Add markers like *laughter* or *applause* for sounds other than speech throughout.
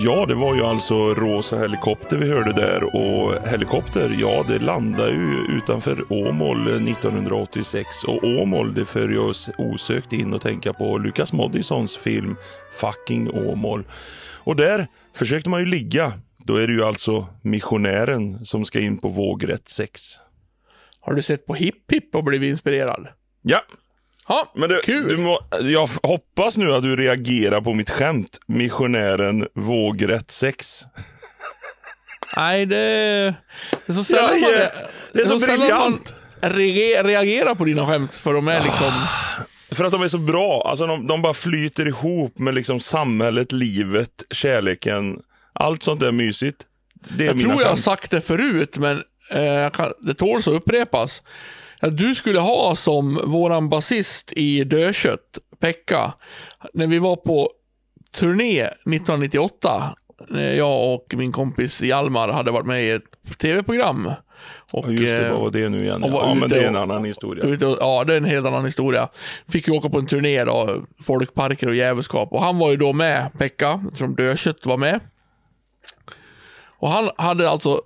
Ja, det var ju alltså Rosa helikopter vi hörde där och helikopter, ja det landade ju utanför Åmål 1986 och Åmål det för ju oss osökt in och tänka på Lukas Moodyssons film Fucking Åmål. Och där försökte man ju ligga. Då är det ju alltså missionären som ska in på vågrätt sex. Har du sett på Hipp Hipp och blivit inspirerad? Ja, Ja, men du, kul. du må, jag hoppas nu att du reagerar på mitt skämt. Missionären vågrätt sex. Nej, det, det är så sällan Ja, man, det är så sällan briljant. reagerar, på dina skämt, för de är liksom... För att de är så bra. Alltså de, de bara flyter ihop med liksom samhället, livet, kärleken. Allt sånt där mysigt. Det är Jag mina tror jag har sagt det förut, men eh, det tål att upprepas. Du skulle ha som våran basist i Dödkött, Pekka, när vi var på turné 1998, när jag och min kompis Hjalmar hade varit med i ett tv-program. Och, Just det, eh, vad var det nu igen? Ja, men det är en annan historia. Och- Ja, det är en helt annan historia. Fick ju åka på en turné då, folkparker och jävelskap. Och han var ju då med, Pekka, som Dödkött var med. Och han hade alltså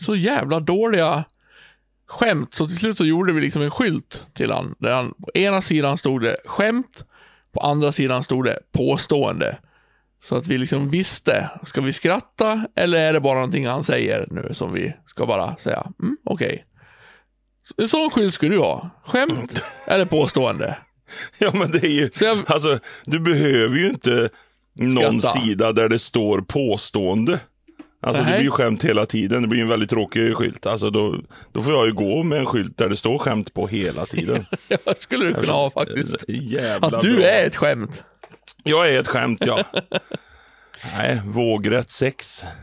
så jävla dåliga skämt, så till slut så gjorde vi liksom en skylt till han. Där han, på ena sidan stod det skämt, på andra sidan stod det påstående. Så att vi liksom visste, ska vi skratta eller är det bara någonting han säger nu som vi ska bara säga, mm, okej. En sån skylt skulle du ha. Skämt *laughs* eller påstående. Ja, men det är ju... Jag- Alltså, du behöver ju inte någon Skratta. sida där det står påstående. Alltså det Nej. blir ju skämt hela tiden. Det blir en väldigt tråkig skylt. Alltså då, då får jag ju gå med en skylt där det står skämt på hela tiden. *laughs* Ja, det skulle du kunna ha faktiskt. Jävla Att du bra. är ett skämt. Jag är ett skämt, ja. *laughs* Nej, vågrätt sex. *clears throat*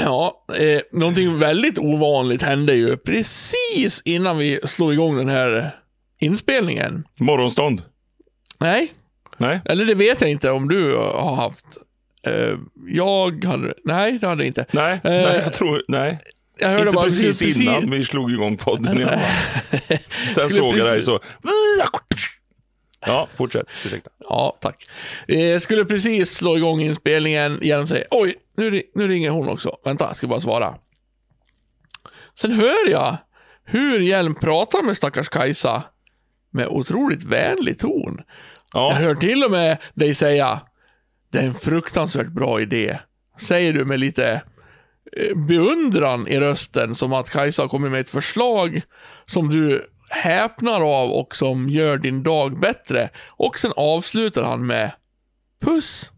Ja, eh, någonting väldigt ovanligt hände ju precis innan vi slog igång den här inspelningen. Morgonstånd. Nej, Nej. eller det vet jag inte om du har haft. Eh, jag hade, nej det hade jag inte. Nej, Eh, nej, jag tror, nej. Jag hörde Inte bara precis, innan vi slog igång podden. Jag. *laughs* Sen såg jag dig precis- så. Ja, fortsätt. Ursäkta. Ja, tack. Eh, skulle precis slå igång inspelningen. Hjelm säger oj, nu, nu ringer hon också. Vänta, jag ska bara svara. Sen hör jag hur Hjelm pratar med stackars Kajsa med otroligt vänlig ton. Jag Ja, hör till och med dig säga det är en fruktansvärt bra idé. Säger du med lite eh, beundran i rösten som att Kajsa har kommit med ett förslag som du häpnar av och som gör din dag bättre. Och sen avslutar han med puss.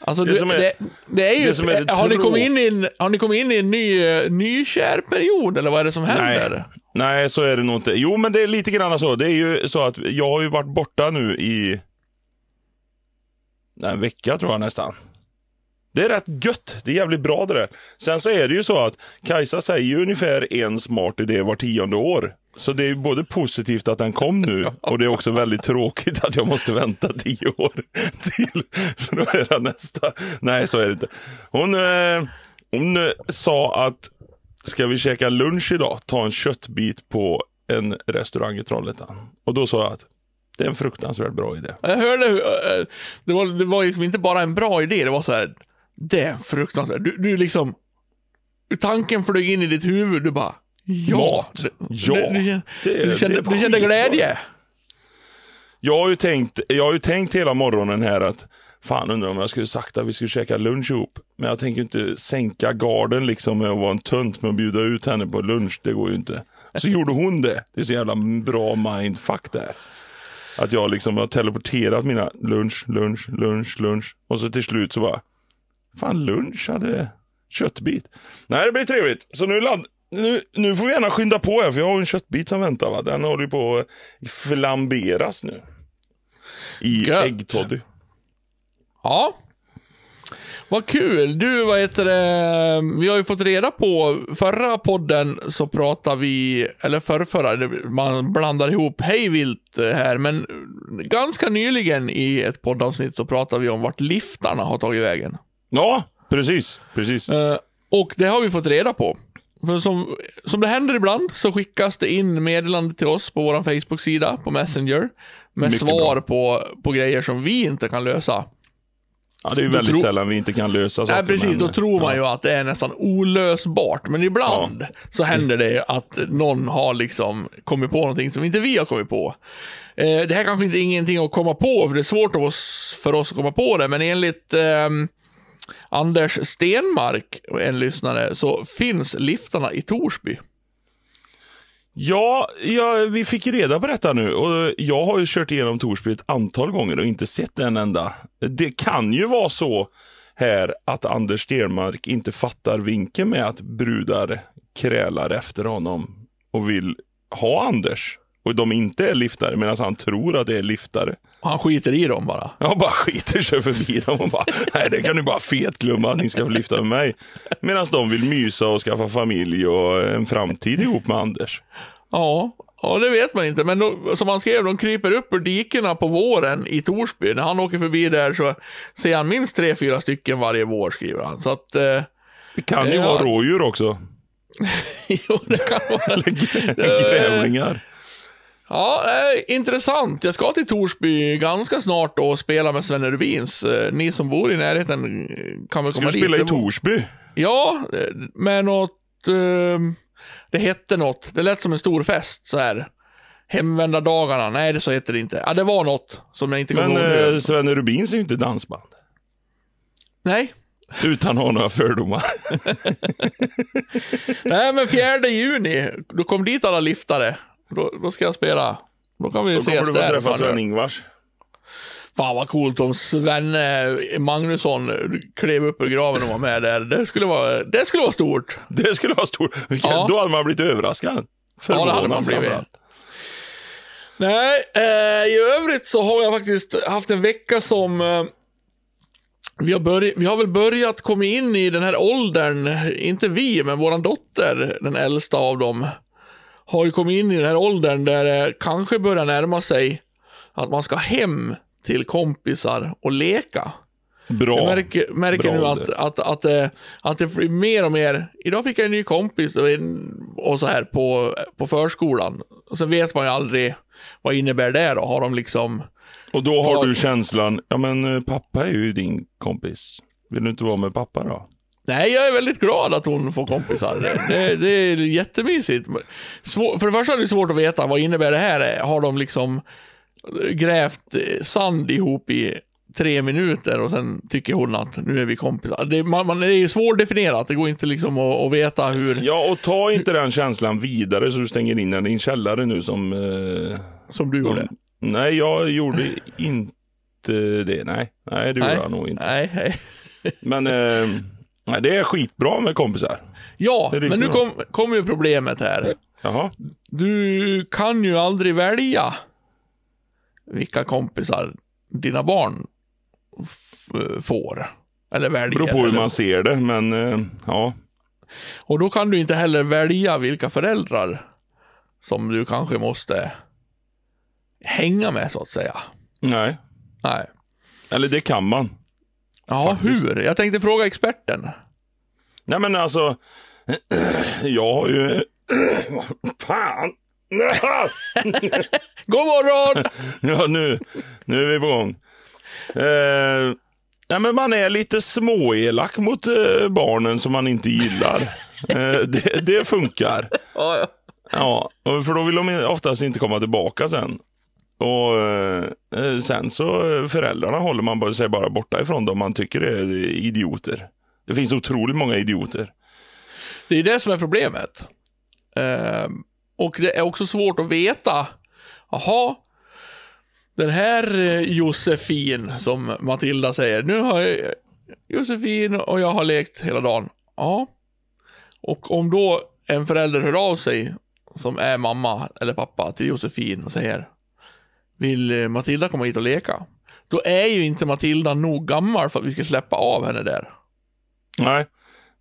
Alltså, Det det, är- det, det är ju... är har, ni kommit in i en, har ni kommit in i en ny, eh, nykär period, eller vad är det som händer? nej. Nej, så är det nog inte. Jo, men det är lite grann så. Det är ju så att jag har ju varit borta nu i en vecka tror jag nästan. Det är rätt gött. Det är jävligt bra det där. Sen så är det ju så att Kajsa säger ju ungefär en smart idé var tionde år. Så det är både positivt att den kom nu *laughs* och det är också väldigt tråkigt att jag måste vänta tio år till *laughs* för att höra nästa. Nej, så är det inte. Hon, eh, hon eh, sa att ska vi käka lunch idag? Ta en köttbit på en restaurang i Trollhättan. Och då sa jag att det är en fruktansvärt bra idé. Jag hörde hur, eh, det var, det var liksom inte bara en bra idé, det var så här. Det är fruktansvärt. Du, du liksom, tanken flög in i ditt huvud, du bara, ja. Mat. Du, Ja, du, du, kände, det- du, kände, det du kände glädje. Jag har ju tänkt, jag har ju tänkt hela morgonen här att Fan undrar om jag skulle sagt att vi skulle käka lunch ihop. Men jag tänker inte sänka garden liksom med att vara en tönt med att bjuda ut henne på lunch. Det går ju inte. Så gjorde hon det. Det är så jävla bra mindfuck där. Att jag liksom har teleporterat mina lunch, lunch, lunch, lunch. Och så till slut så bara, fan lunch hade köttbit. Nej det blir trevligt. Så nu, ladd, nu, nu får vi gärna skynda på här för jag har en köttbit som väntar. Va? Den håller ju på att flamberas nu. I äggtoddy. Ja. Vad kul. Du, vad heter det? Vi har ju fått reda på, förra podden så pratade vi, eller förrförra, man blandar ihop hej vilt här, men ganska nyligen i ett poddavsnitt så pratade vi om vart liftarna har tagit vägen. Ja, precis. precis. Eh, och det har vi fått reda på. För som, som det händer ibland så skickas det in meddelande till oss på vår Facebook-sida på Messenger med Mycket svar på, på grejer som vi inte kan lösa. Ja, det är ju väldigt tror- sällan vi inte kan lösa saker. Nej, precis. men, Då tror man ja. ju att det är nästan olösbart. Men ibland så händer det att någon har liksom kommit på någonting som inte vi har kommit på. Eh, det här kanske inte är ingenting att komma på, för det är svårt för oss att komma på det. Men enligt ehm, Anders Stenmark, en lyssnare, så finns liftarna i Torsby. Ja, ja, vi fick reda på detta nu och jag har ju kört igenom Torsby ett antal gånger och inte sett en enda. Det kan ju vara så här att Anders Stenmark inte fattar vinkeln med att brudar krälar efter honom och vill ha Anders. Och de inte är liftare medan han tror att det är liftare. Och han skiter i dem bara. Jag bara skiter sig förbi dem och bara, nej det kan du bara fetglömma att ni ska få lyfta med mig. Medan de vill mysa och skaffa familj och en framtid ihop med Anders. Ja, ja, det vet man inte. Men de, som han skrev, de kryper upp ur dikena på våren i Torsby. När han åker förbi där så ser han minst tre, fyra stycken varje vår, skriver han. Så att... Eh, Det kan ju Ja. vara rådjur också. *laughs* jo, det kan vara... Grävlingar. Ja, eh, intressant. Jag ska till Torsby ganska snart och spela med Svenne Rubins. Eh, ni som bor i närheten eh, kan väl Ska komma du dit. spela i Det var- Torsby? Ja, eh, med något... Eh, det hette något. Det lät som en stor fest så här. Hemvändardagarna. Nej, det så heter det inte. Ja, det var något som jag inte kommer Men ihåg nu. eh, Svenne Rubins är ju inte dansband. Nej. Utan att ha några fördomar. *laughs* Nej, men fjärde juni, då kom dit alla liftare. Då, då ska jag spela. Då kan vi Då kommer ses du få där. träffa. Sven-Ingvars. Fan vad coolt om Svenne Magnusson klev upp ur graven och var med där. Det skulle vara, det skulle vara stort. Det skulle vara stort. Ja. Då hade man blivit överraskad. Ja, det hade man Förvånad blivit. Nej, eh, i övrigt så har jag faktiskt haft en vecka som... Eh, vi, har börj- vi har väl börjat komma in i den här åldern, inte vi, men våran dotter, den äldsta av dem, har ju kommit in i den här åldern där det kanske börjar närma sig att man ska hem till kompisar och leka. Bra. Jag märker, märker Bra nu ålder. att, att, att, eh, att det blir mer och mer. Idag fick jag en ny kompis och, så här på, på förskolan. Och så vet man ju aldrig vad innebär det då? Har de liksom... Och då har du känslan, ja men eh, pappa är ju din kompis. Vill du inte vara med pappa då? Nej, jag är väldigt glad att hon får kompisar. *laughs* Det, det, är jättemysigt. Svår, för det första är det svårt att veta vad innebär det här. Har de liksom grävt sand ihop i tre minuter och sen tycker hon att nu är vi kompisar. Det, man, man, det är svårdefinierat. Det går inte liksom att, att veta hur... Ja, och ta inte den känslan vidare så du stänger in den i din källare nu som... Eh, Som du gjorde. nej, jag gjorde inte det. Nej, nej det gjorde jag nog inte. Nej, nej. Men eh, nej, det är skitbra med kompisar. Ja, Det men nu bra. kom- kommer ju problemet här. Jaha. Du kan ju aldrig välja vilka kompisar dina barn får. Eller Det väljer. beror på hur eller- man ser det, men eh, ja. Och då kan du inte heller välja vilka föräldrar som du kanske måste hänga med, så att säga. Nej. Nej. Eller det kan man. Ja, Faktiskt. hur? Jag tänkte fråga experten. Nej men alltså, *clears throat* jag har ju... *clears throat* Fan! *laughs* God morgon! *laughs* Ja, nu, nu är vi på gång. Eh, nej, men man är lite småelak mot eh, barnen som man inte gillar. *laughs* Eh, det, det funkar. ja, ja. Ja, för då vill de oftast inte komma tillbaka sen. Och eh, eh, Sen så eh, föräldrarna håller man bara- sig bara borta ifrån dem man tycker är idioter. Det finns otroligt många idioter. Det är det som är problemet. Ehm, och det är också svårt att veta. Jaha, den här eh, Josefin, som Matilda säger. Nu har jag Josefin och jag har lekt hela dagen. Ja. Och om då en förälder hör av sig, som är mamma eller pappa till Josefin och säger vill eh, Matilda komma hit och leka? Då är ju inte Matilda nog gammal för att vi ska släppa av henne där. Nej,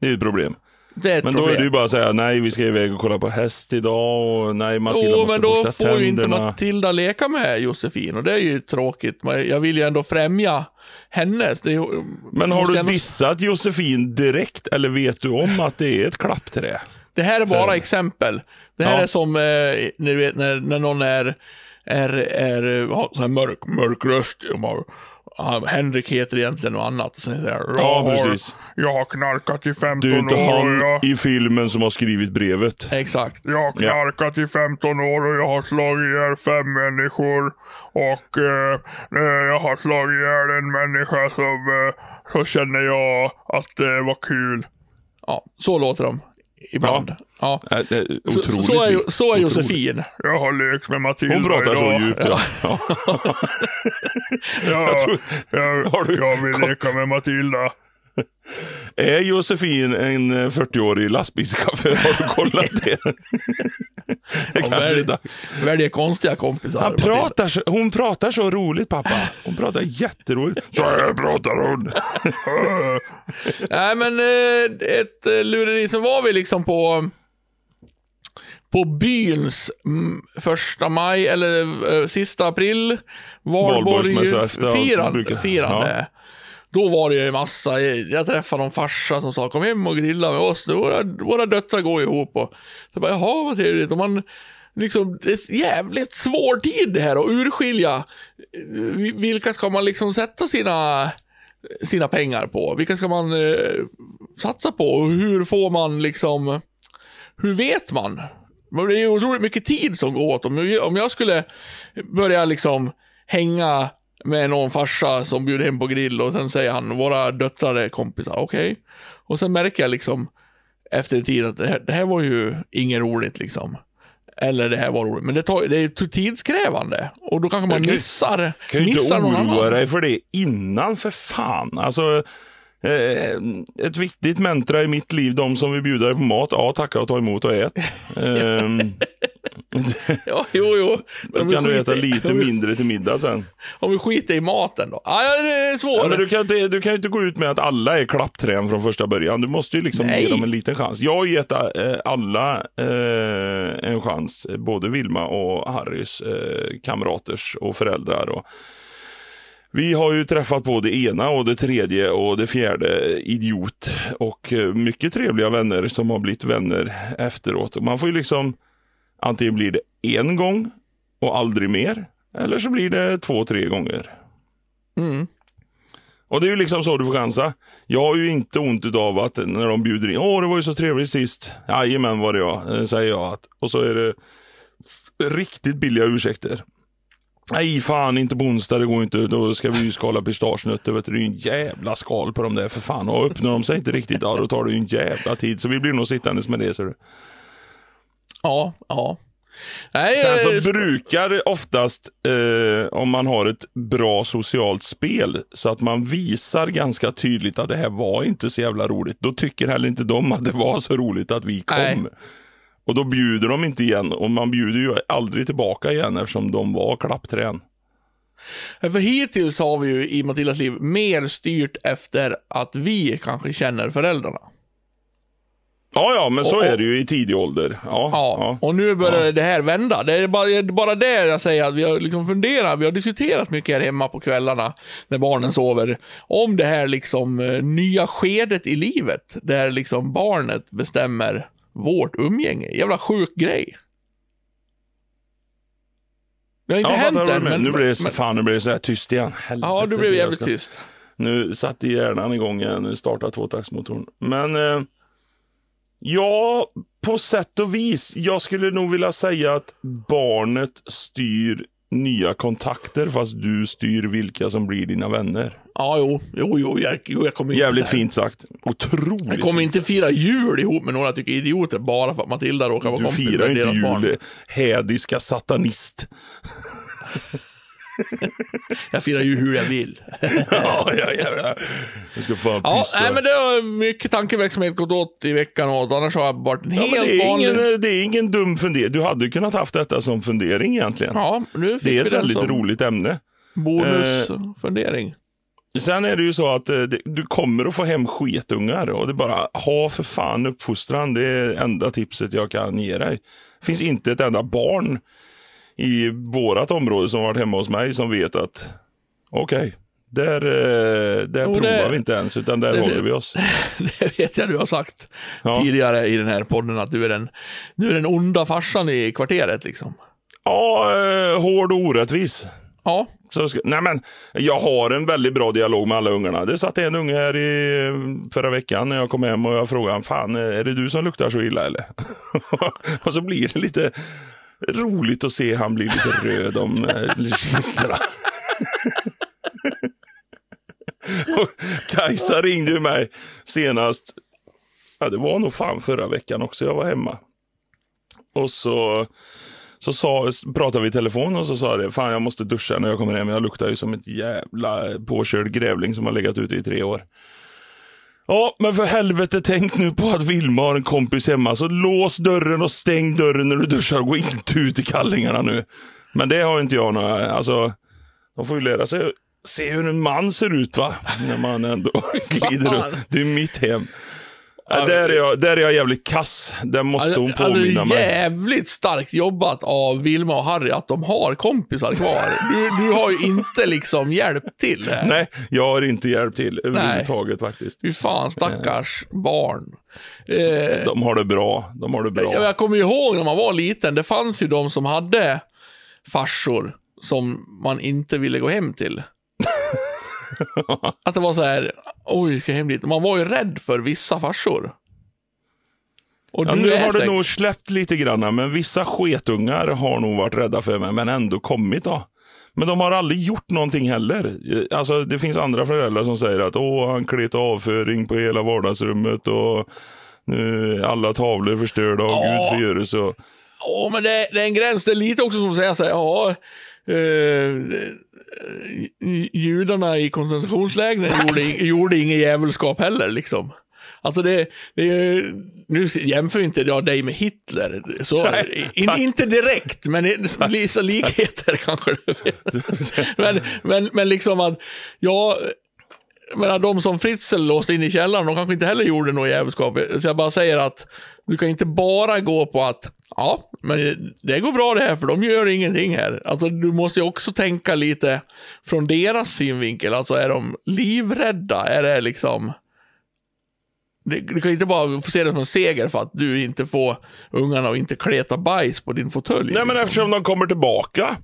det är ett problem. Det är ett Men då problem. är det ju bara att säga nej, vi ska iväg och kolla på häst idag och nej, Matilda Jo, måste men då får ju inte tänderna. Matilda leka med Josefin och det är ju tråkigt. Jag vill ju ändå främja hennes. Ju- Men har du dissat Josefin direkt eller vet du om att det är ett klappträ? Det här är bara exempel. Det här Ja. är som eh, när, vet, när, när någon är, är, är har så här mörk, mörk röst. De har, han, Henrik heter egentligen något annat. Sen säger jag, Ja, har- precis. Jag har knarkat i 15 Det är ju inte år. han jag... i filmen som har skrivit brevet. Exakt. Jag har Ja. knarkat i 15 år och jag har slagit ihjäl fem människor. Och eh, eh, jag har slagit ihjäl en människa som eh, så känner jag att det var kul. Ja, så låter de ibland. Ja. Äh, det är Så, otroligt. så, är, likt. så är Otroligt. Josefin. Jag har lekt med Matilda Hon pratar så idag. djupt. Ja. Ja. Ja, *laughs* tror- jag, Har du- jag vill leka med Matilda. *laughs* Är Josefin en eh, 40-årig lastbilschaufför? Har du kollat det? *laughs* det kanske är välj- dags. Väljer konstiga kompisar. Han pratar så, hon pratar så roligt pappa. Hon pratar jätteroligt. Så här pratar hon. *laughs* Nej, men eh, ett eh, lureri, så var vi liksom på på byns mm, första maj, eller eh, sista april, ja, firande. firande. Då var det ju en massa, jag träffade någon farsa som sa kom hem och grilla med oss, våra, våra döttrar går ihop. Och, så bara, jaha vad trevligt. Och man, liksom, det är jävligt svår tid det här att urskilja. Eh, vilka ska man liksom sätta sina sina pengar på? Vilka ska man eh, satsa på? Och hur får man liksom... Hur vet man? Men Det är ju otroligt mycket tid som går åt. Om jag, om jag skulle börja liksom hänga med någon farsa som bjuder hem på grill och sen säger han våra döttrar är kompisar, okej. Och sen märker jag liksom efter en tid att det här, det här var ju inget roligt liksom. Eller det här var roligt. Men det, tar, det är tidskrävande. Och då kanske man kan missar, Kan missar inte någon oroa dig för det innan för fan. Alltså, eh, ett viktigt mantra i mitt liv, de som vill bjuda dig på mat, ja tacka och ta emot och ät. *laughs* Ehm, Ja, jo, jo. Då kan du äta skiter- lite mindre till middag sen. Om vi skiter i maten då? Ah, ja, det är svårt. Ja, men du, kan inte, du kan ju inte gå ut med att alla är klappträn från första början. Du måste ju liksom Nej. ge dem en liten chans. Jag har gett eh, alla eh, en chans. Både Vilma och Harrys eh, kamraters och föräldrar. Och vi har ju träffat på det ena och det tredje och det fjärde idiot. Och eh, mycket trevliga vänner som har blivit vänner efteråt. Man får ju liksom, antingen blir det en gång och aldrig mer. Eller så blir det två, tre gånger. Mm. Och det är ju liksom så du får chansa. Jag har ju inte ont av att när de bjuder in, åh det var ju så trevligt sist. Jajamän var det jag, eh, säger jag. Att, och så är det riktigt billiga ursäkter. Nej fan inte på onsdag, det går inte. Då ska vi ju skala pistagenötter. Vet du, det är ju en jävla skal på de där för fan. Och öppnar de sig inte riktigt, ja då tar det ju en jävla tid. Så vi blir nog sittandes med det ser du. Ja, ja. Nej, Sen så eh, brukar oftast, eh, om man har ett bra socialt spel, så att man visar ganska tydligt att det här var inte så jävla roligt. Då tycker heller inte de att det var så roligt att vi kom. Nej. Och då bjuder de inte igen och man bjuder ju aldrig tillbaka igen eftersom de var klappträn. för hittills har vi ju i Matildas liv mer styrt efter att vi kanske känner föräldrarna. Ja, ja, men så Och- är det ju i tidig ålder. Ja, Ja, och nu börjar Ja. det här vända. Det är bara, det är bara det jag säger, att vi har liksom funderat, vi har diskuterat mycket här hemma på kvällarna, när barnen sover, om det här liksom eh, nya skedet i livet, där liksom barnet bestämmer vårt umgänge. Jävla sjuk grej. Det har inte Ja, hänt än, men... Nu blir det men fan, nu blir det så här tyst igen. Helvete, ja, du blev jävligt ska- tyst. Nu satte hjärnan igång igen. Nu startar tvåtaktsmotorn. Men eh, ja, på sätt och vis. Jag skulle nog vilja säga att barnet styr nya kontakter fast du styr vilka som blir dina vänner. Ja, jo, jo, jo, jag, jo, jag kommer inte... Jävligt fint sagt. Otroligt Jag kommer inte fira jul ihop med några tycker idioter bara för att Matilda råkar vara Du kompis firar med inte deras barn. jul, hädiska satanist. *laughs* Jag firar ju hur jag vill. *laughs* ja, ja, ja, ja. Jag ska fan Ja, pissa. nej, men det har mycket tankeverksamhet gått åt i veckan och annars har jag varit en ja, helt det, är vanlig... ingen, det är ingen dum fundering. Du hade ju kunnat haft detta som fundering egentligen. Ja, nu fick det är vi ett väldigt som roligt ämne. bonusfundering. Sen är det ju så att eh, det, du kommer att få hem sketungar och det är bara ha för fan uppfostran. Det är enda tipset jag kan ge dig. Det finns inte ett enda barn i vårat område som varit hemma hos mig som vet att okej, där, eh, där provar det- vi inte ens utan där det- håller vi oss. *laughs* Det vet jag du har sagt Ja. tidigare i den här podden att du är den, du är den onda farsan i kvarteret liksom. Ja, eh, hård och orättvis. Ja, Så ska, nej men, jag har en väldigt bra dialog med alla ungarna. Det satt en unge här i förra veckan när jag kom hem och jag frågade fan, är det du som luktar så illa eller? *laughs* och så blir det lite roligt att se han bli lite röd om eh, kinderna. Kajsa ringde ju mig senast, ja det var nog fan förra veckan också jag var hemma. Och så så sa, pratade vi i telefon och så sa det, fan jag måste duscha när jag kommer hem. Jag luktar ju som ett jävla påkörd grävling som har legat ute i tre år. Ja, men för helvete tänk nu på att Vilma har en kompis hemma. Så lås dörren och stäng dörren när du duschar gå inte ut i kallingarna nu. Men det har inte jag några, alltså, de får ju lära sig se hur en man ser ut va. När man ändå *laughs* glider runt. Det är mitt hem. Ja, där, är jag, där är jag jävligt kass. Där måste hon påminna alltså, mig. jävligt starkt jobbat av Vilma och Harry att de har kompisar kvar. Du, du har ju inte liksom hjälpt till här. Nej, jag har inte hjälpt till överhuvudtaget faktiskt. Fy fan, stackars barn. Eh, De har det bra. De har det bra. jag, jag kommer ihåg när man var liten, det fanns ju de som hade farsor som man inte ville gå hem till. *laughs* att det var så här, oj, ska jag hem dit? Man var ju rädd för vissa farsor. Och Ja, nu har det säkert- nog släppt lite grann, men vissa sketungar har nog varit rädda för mig, men ändå kommit då. Men de har aldrig gjort någonting heller. Alltså, det finns andra föräldrar som säger att Åh, han klet avföring på hela vardagsrummet och nu är alla tavlor förstörda och Ja. Gud förgöres. Och... Ja, men det, det är en gräns. Det är lite också som att säga så här, ja, eh, judarna i koncentrationslägren gjorde, gjorde inget djävulskap heller liksom. Alltså det, det är ju- nu jämför inte jag dig med Hitler, så, *laughs* Nej, in, inte direkt, men *laughs* vissa likheter kanske *laughs* men, men, men liksom att, ja, menar, de som Fritzl låste in i källaren, de kanske inte heller gjorde något jävelskap. Så jag bara säger att du kan inte bara gå på att ja, men det går bra det här för de gör ingenting här. Alltså du måste ju också tänka lite från deras synvinkel. Alltså är de livrädda? Är det liksom... Du kan inte bara få se det som en seger för att du inte får ungarna att inte kleta bajs på din fåtölj. Nej, men eftersom de kommer tillbaka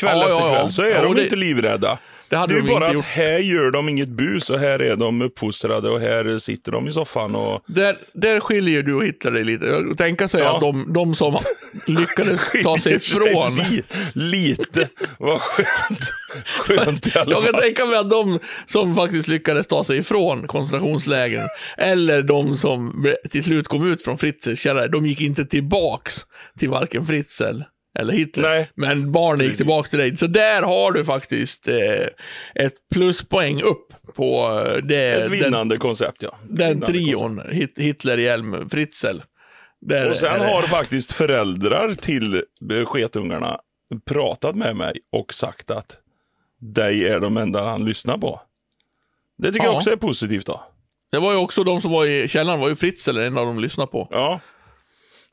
kväll Ja, efter ja, ja. kväll så är Ja, de det- inte livrädda. Det hade det är de bara att gjort. här gör de inget bus och här är de uppfostrade och här sitter de i soffan och Där, där skiljer du och Hitler dig lite. Tänka sig Ja. att de, de som lyckades *laughs* ta sig ifrån. Li, lite. Vad skönt. Skönt i alla Jag kan fall. tänka mig att de som faktiskt lyckades ta sig ifrån koncentrationslägren, eller de som till slut kom ut från Fritzls källare, de gick inte tillbaks till varken Fritzl eller Hitler. Nej. Men barnen gick Precis. tillbaks till dig. Så där har du faktiskt eh, ett pluspoäng upp på eh, det, Ett den, vinnande koncept, ja. den Vinnande trion. Hit, Hitler, Hjelm, Fritzl. Där Och sen har faktiskt föräldrar till sketungarna pratat med mig och sagt att dig är de enda han lyssnar på. Det tycker Ja. jag också är positivt då. Det var ju också de som var i källaren, var ju Fritzl en av dem lyssnade på. Ja.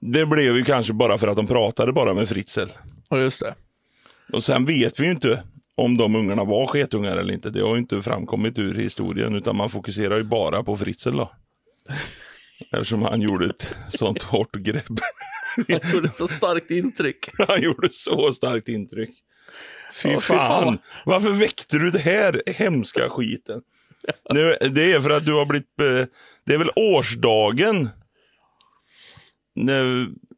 Det blev ju kanske bara för att de pratade bara med Fritzl. Ja, just det. Och sen vet vi ju inte om de ungarna var sketungar eller inte. Det har ju inte framkommit ur historien, utan man fokuserar ju bara på Fritzl då. *laughs* Eftersom han gjorde ett sånt hårt grepp. *laughs* Han gjorde så starkt intryck. *laughs* Han gjorde så starkt intryck. Fy, Ja, fan. fan. Varför väckte du det här hemska skiten? Nu, det är för att du har blivit... eh, Det är väl årsdagen.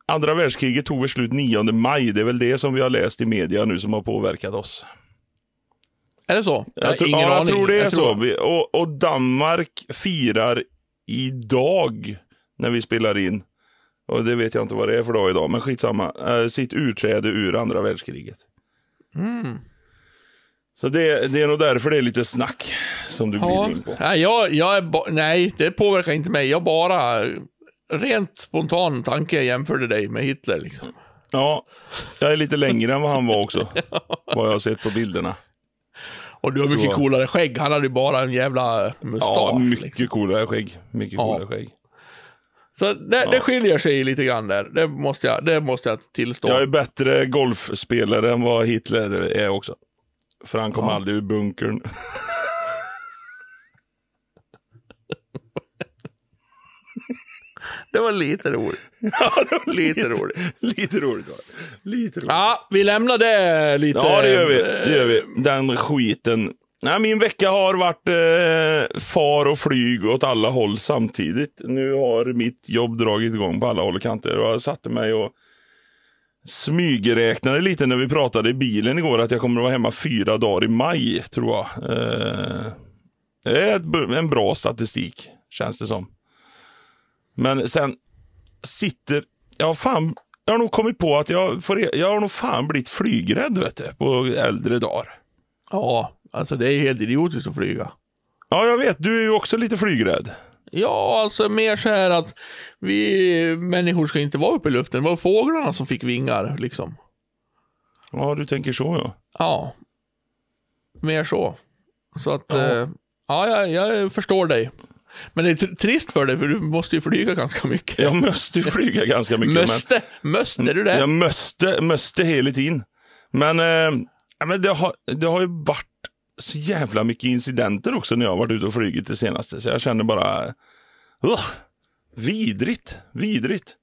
Andra världskriget tog väl slut 9 maj. Det är väl det som vi har läst i media nu som har påverkat oss. Är det så? Jag, tror- ingen ja, jag tror det är Jag så. Vi, och, och Danmark firar idag när vi spelar in. Och det vet jag inte vad det är för dag idag, men skitsamma. Eh, sitt utträde ur andra världskriget. Mm. Så det, det är nog därför det är lite snack som du Ja, glider in på. nej, jag, jag är nej, det påverkar inte mig. Jag bara, rent spontan tanke jämförde dig med Hitler. Liksom. Ja, jag är lite längre än vad han var också. *laughs* vad jag har sett på bilderna. Och du har mycket Så- coolare skägg. Han hade ju bara en jävla mustasch. Ja, mycket liksom. coolare skägg. Mycket Ja. coolare skägg. Så det, det skiljer sig lite grann där. Det måste jag, det måste jag tillstå. Jag är bättre golfspelare än vad Hitler är också. För han kom Ja. aldrig ur bunkern. *laughs* *laughs* Det var lite roligt. Ja, det var Lite roligt. Lite roligt var det. Lite roligt. Ja, vi lämnar det lite. Ja, det gör vi. Det gör vi. Den skiten. Nej, min vecka har varit eh, far och flyg åt alla håll samtidigt. Nu har mitt jobb dragit igång på alla håll och kanter. Och jag satte mig och smygräknade lite när vi pratade i bilen igår att jag kommer att vara hemma fyra dagar i maj, tror jag. Eh, det är en bra statistik, känns det som. Men sen sitter... Ja, fan, jag har nog kommit på att jag, får, jag har nog fan blivit flygrädd vet du, på äldre dagar. Ja, alltså det är helt idiotiskt att flyga. Ja, jag vet. Du är ju också lite flygrädd. Ja, alltså mer så här att vi människor ska inte vara uppe i luften. Det var fåglarna som fick vingar, liksom. Ja, du tänker så ja. Ja. Mer så. Så att, Ja. ja, ja jag, jag förstår dig. Men det är tr- trist för dig, för du måste ju flyga ganska mycket. Jag måste ju flyga ganska mycket. Måste? Måste du det? Jag måste, måste hela tiden. Men, eh, men det, har, det har ju varit så jävla mycket incidenter också när jag har varit ute och flugit det senaste. Så jag känner bara, uh, vidrigt, vidrigt.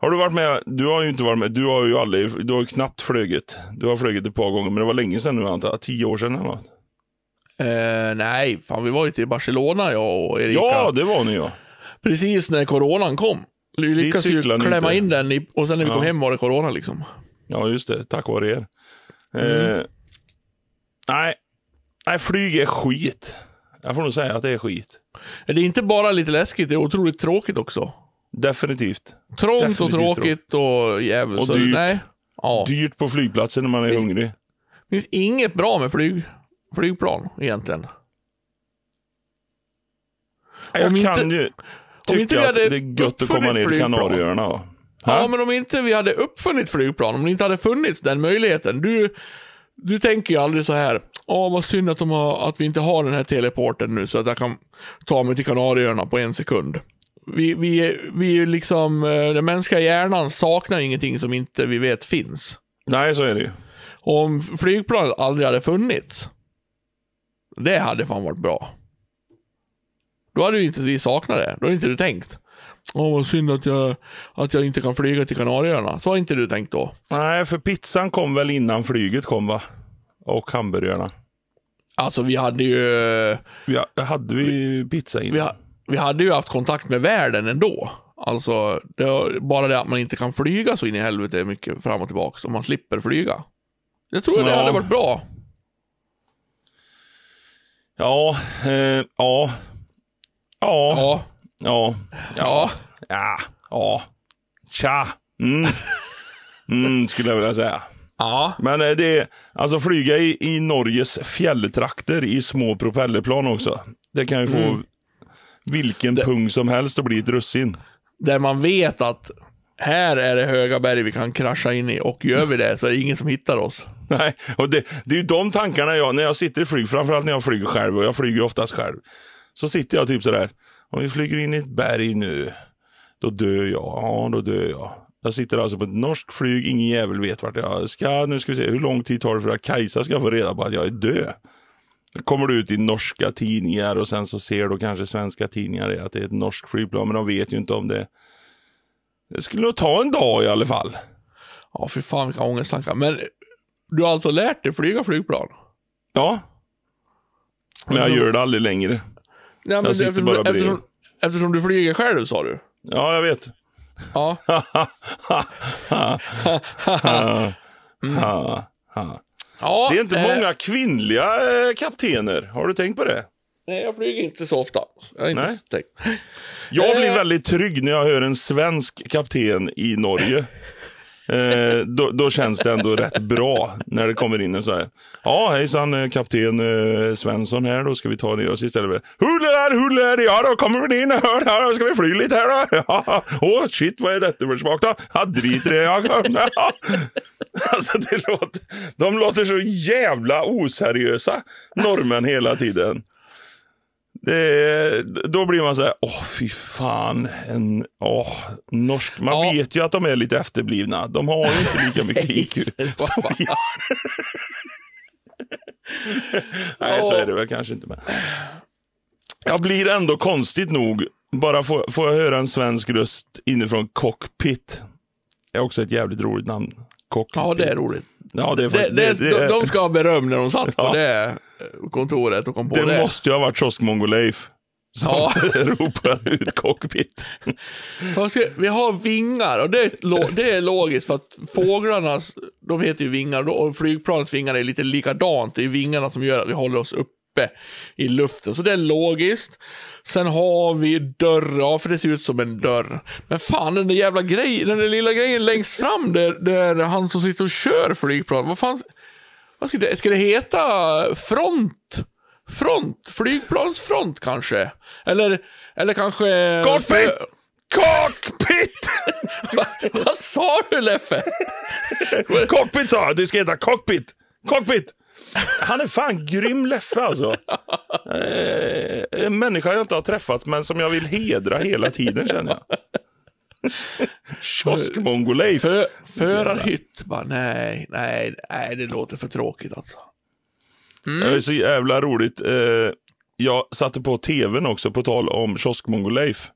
Har du varit med? Du har ju inte varit med. Du har ju aldrig, du har ju knappt flugit. Du har flugit ett par gånger, men det var länge sedan nu antar jag. Tio år sedan eller något. Eh, nej, fan vi var ju till Barcelona jag och Erika. Ja, det var ni ja. Precis när coronan kom. Vi lyckades ju klämma inte. in den i, och sen när vi kom Ja. hem var det corona liksom. Ja, just det. Tack vare er. Mm. Eh, nej. nej, flyg är skit. Jag får nog säga att det är skit. Det är inte bara lite läskigt, det är otroligt tråkigt också. Definitivt. Trångt och Definitivt tråkigt och jävligt. Och dyrt. Nej. Ja. Dyrt på flygplatsen när man är Visst. hungrig. Det finns inget bra med flyg, flygplan egentligen. Jag Om kan inte- ju inte vi tycka att hade det är gött att komma ner till. Kanarieöarna. Ja, men om inte vi hade uppfunnit flygplan, om det inte hade funnits den möjligheten. Du, du tänker ju aldrig så här, åh vad synd att, har, att vi inte har den här teleporten nu så att jag kan ta mig till Kanarieöarna på en sekund. Vi, vi, vi är liksom, eh, den mänskliga hjärnan saknar ingenting som inte vi vet finns. Nej, så är det ju. Om flygplanet aldrig hade funnits, det hade fan varit bra. Då hade ju inte vi saknat det. Då hade inte du tänkt. Åh, vad synd att jag, att jag inte kan flyga till Kanarieöarna. Så har inte du tänkt då. Nej, för pizzan kom väl innan flyget kom va? Och hamburgarna. Alltså vi hade ju, Ja, hade vi pizza innan? vi, ha- vi hade ju haft kontakt med världen ändå. Alltså, det bara det att man inte kan flyga så in i helvete mycket fram och tillbaka. Så man slipper flyga. Jag tror det Ja. hade varit bra. Ja, eh, ja. Ja. Ja. Ja. Ja. Ja. Ja. Tja. Mm. Mm, skulle jag vilja säga. Ja. Men eh, det är, alltså flyga i, i Norges fjälltrakter i små propellerplan också. Det kan ju få Mm. vilken pung som helst att bli ett russin. Där man vet att här är det höga berg vi kan krascha in i och gör vi det så är det ingen som hittar oss. *laughs* Nej, och det, det är ju de tankarna jag, när jag sitter i flyg, framförallt när jag flyger själv, och jag flyger ju oftast själv. Så sitter jag typ sådär, om vi flyger in i ett berg nu, då dör jag. Ja, då dör jag. Jag sitter alltså på ett norskt flyg, ingen jävel vet vart jag ska. Nu ska vi se, hur lång tid tar det för att Kajsa ska få reda på att jag är död? Kommer du ut i norska tidningar och sen så ser då kanske svenska tidningar det, att det är ett norskt flygplan, men de vet ju inte om det. Det skulle nog ta en dag i alla fall. Ja, fy fan vilka ångesttankar. Men du har alltså lärt dig flyga flygplan? Ja. Men jag gör det aldrig längre. Ja, men sitter eftersom, bara bredvid. eftersom, eftersom du flyger själv sa du? Ja, jag vet. Ja. *laughs* Ha. ja Det är inte eh, många kvinnliga eh, kaptener. Har du tänkt på det? Nej, jag flyger inte så ofta. Jag inte Nej. tänkt. Jag blir Eh. väldigt trygg när jag hör en svensk kapten i Norge. Eh, då, då känns det ändå rätt bra när det kommer in en så här. Ja, hejsan eh, kapten eh, Svensson här. Då ska vi ta ner oss istället Huller, huller, ja då kommer vi in här. Ja, då ska vi fly lite här då. *laughs* Ja, Åh, shit, vad är detta för smak då? Ja, drit i det. Ja, *laughs* ja. Alltså, det låter, de låter så jävla oseriösa, norrmän hela tiden. Det, då blir man så här, åh fy fan, en, åh, norsk. Man Ja. vet ju att de är lite efterblivna. De har ju inte lika mycket *laughs* IQ *laughs* som vi har. *laughs* Nej, så är det väl kanske inte. Men. Jag blir ändå konstigt nog bara få, får jag höra en svensk röst inifrån Cockpit. är också ett jävligt roligt namn. Cockpit. Ja, det är roligt. Ja, det, är, Det, det, det, det, de, de ska ha beröm när de satt på Ja. det kontoret och kom på det. det måste ju ha varit kioskmongo-Leif som Ja. *laughs* ropar ut Cockpit. Ska, vi har vingar och det är, lo- det är logiskt för att fåglarnas, de heter ju vingar och- och flygplanets vingar är lite likadant. Det är vingarna som gör att vi håller oss uppe i luften. Så det är logiskt. Sen har vi dörr, ja för det ser ut som en dörr. Men fan den där jävla grejen, den där lilla grejen längst fram där, där han som sitter och kör flygplan, vad fan, vad ska det, ska det heta front? Front? Flygplansfront kanske? Eller, eller kanske... Cockpit! Cockpit! *laughs* Vad sa du Leffe? Cockpit sa jag, det ska heta Cockpit! Cockpit! Han är fan grym Leffe alltså. Eh, en människa jag inte har träffat men som jag vill hedra hela tiden känner jag. Kioskmongo-Leif. För, förarhytt, bara nej, nej, nej, det låter för tråkigt alltså. Det är så jävla roligt. Eh, jag satte på tvn också på tal om Kioskmongo-Leif.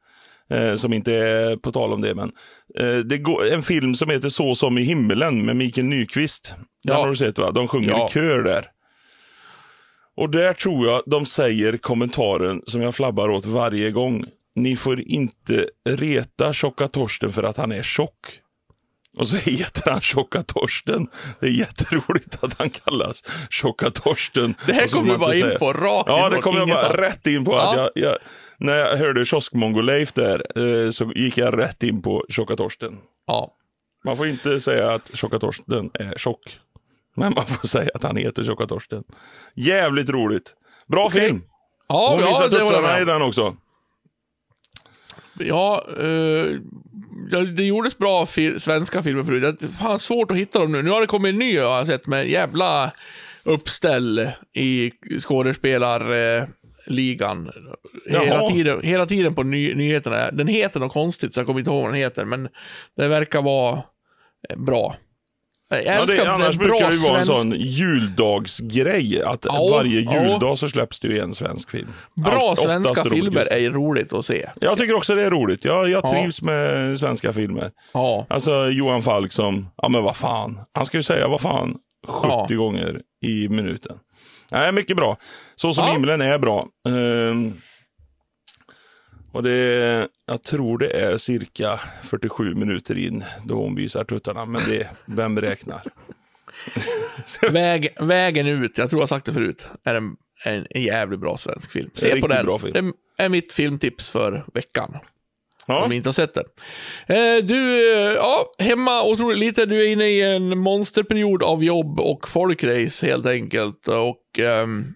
Eh, som inte är på tal om det, men. Eh, det går, en film som heter Så som i himmelen med Mikael Nyqvist. Den Ja. har du sett va? De sjunger Ja. i kör där. Och där tror jag de säger kommentaren som jag flabbar åt varje gång. Ni får inte reta tjocka Torsten för att han är tjock. Och så *laughs* heter han Tjocka Torsten. Det är jätteroligt att han kallas Tjocka Torsten. Det här Och så kom får du bara in på rakt Ja, det kom jag bara rätt in på. Ja. Att jag, jag, när jag hörde Kioskmongo-Leif där eh, så gick jag rätt in på Tjocka Torsten. Ja. Man får inte säga att Tjocka Torsten är tjock. Men man får säga att han heter Tjocka Torsten. Jävligt roligt. Bra film. Ja, Hon ja, visar tuttarna i den också. Ja, eh, det gjordes bra fil svenska filmer förut. Det är fan svårt att hitta dem nu. Nu har det kommit en ny har jag sett med jävla uppställ i skådespelarligan. Hela Jaha. tiden, hela tiden på ny nyheterna. Den heter något konstigt så jag kommer inte ihåg vad den heter, men det verkar vara eh, bra. Jag Ja, det, annars brukar det ju vara en sån juldagsgrej. Att Ja, varje ja. juldag så släpps det ju en svensk film. Bra Allt- svenska filmer är roligt att se. Jag tycker också det är roligt. Jag, jag Ja. trivs med svenska filmer. Ja. Alltså Johan Falk som, ja men vad fan. Han ska ju säga vad fan 70 Ja. gånger i minuten. Nej, mycket bra. Så som Ja. himlen är bra. Ehm, och det, jag tror det är cirka 47 minuter in då hon visar tuttarna. Men det, vem räknar? *laughs* Väg, vägen ut, jag tror jag sagt det förut, är en, en, en jävligt bra svensk film. Se på den. film. Det är mitt filmtips för veckan. Ja. Om inte har sett den. Eh, du, eh, ja, hemma otroligt lite. Du är inne i en monsterperiod av jobb och folkrace helt enkelt. Och ehm,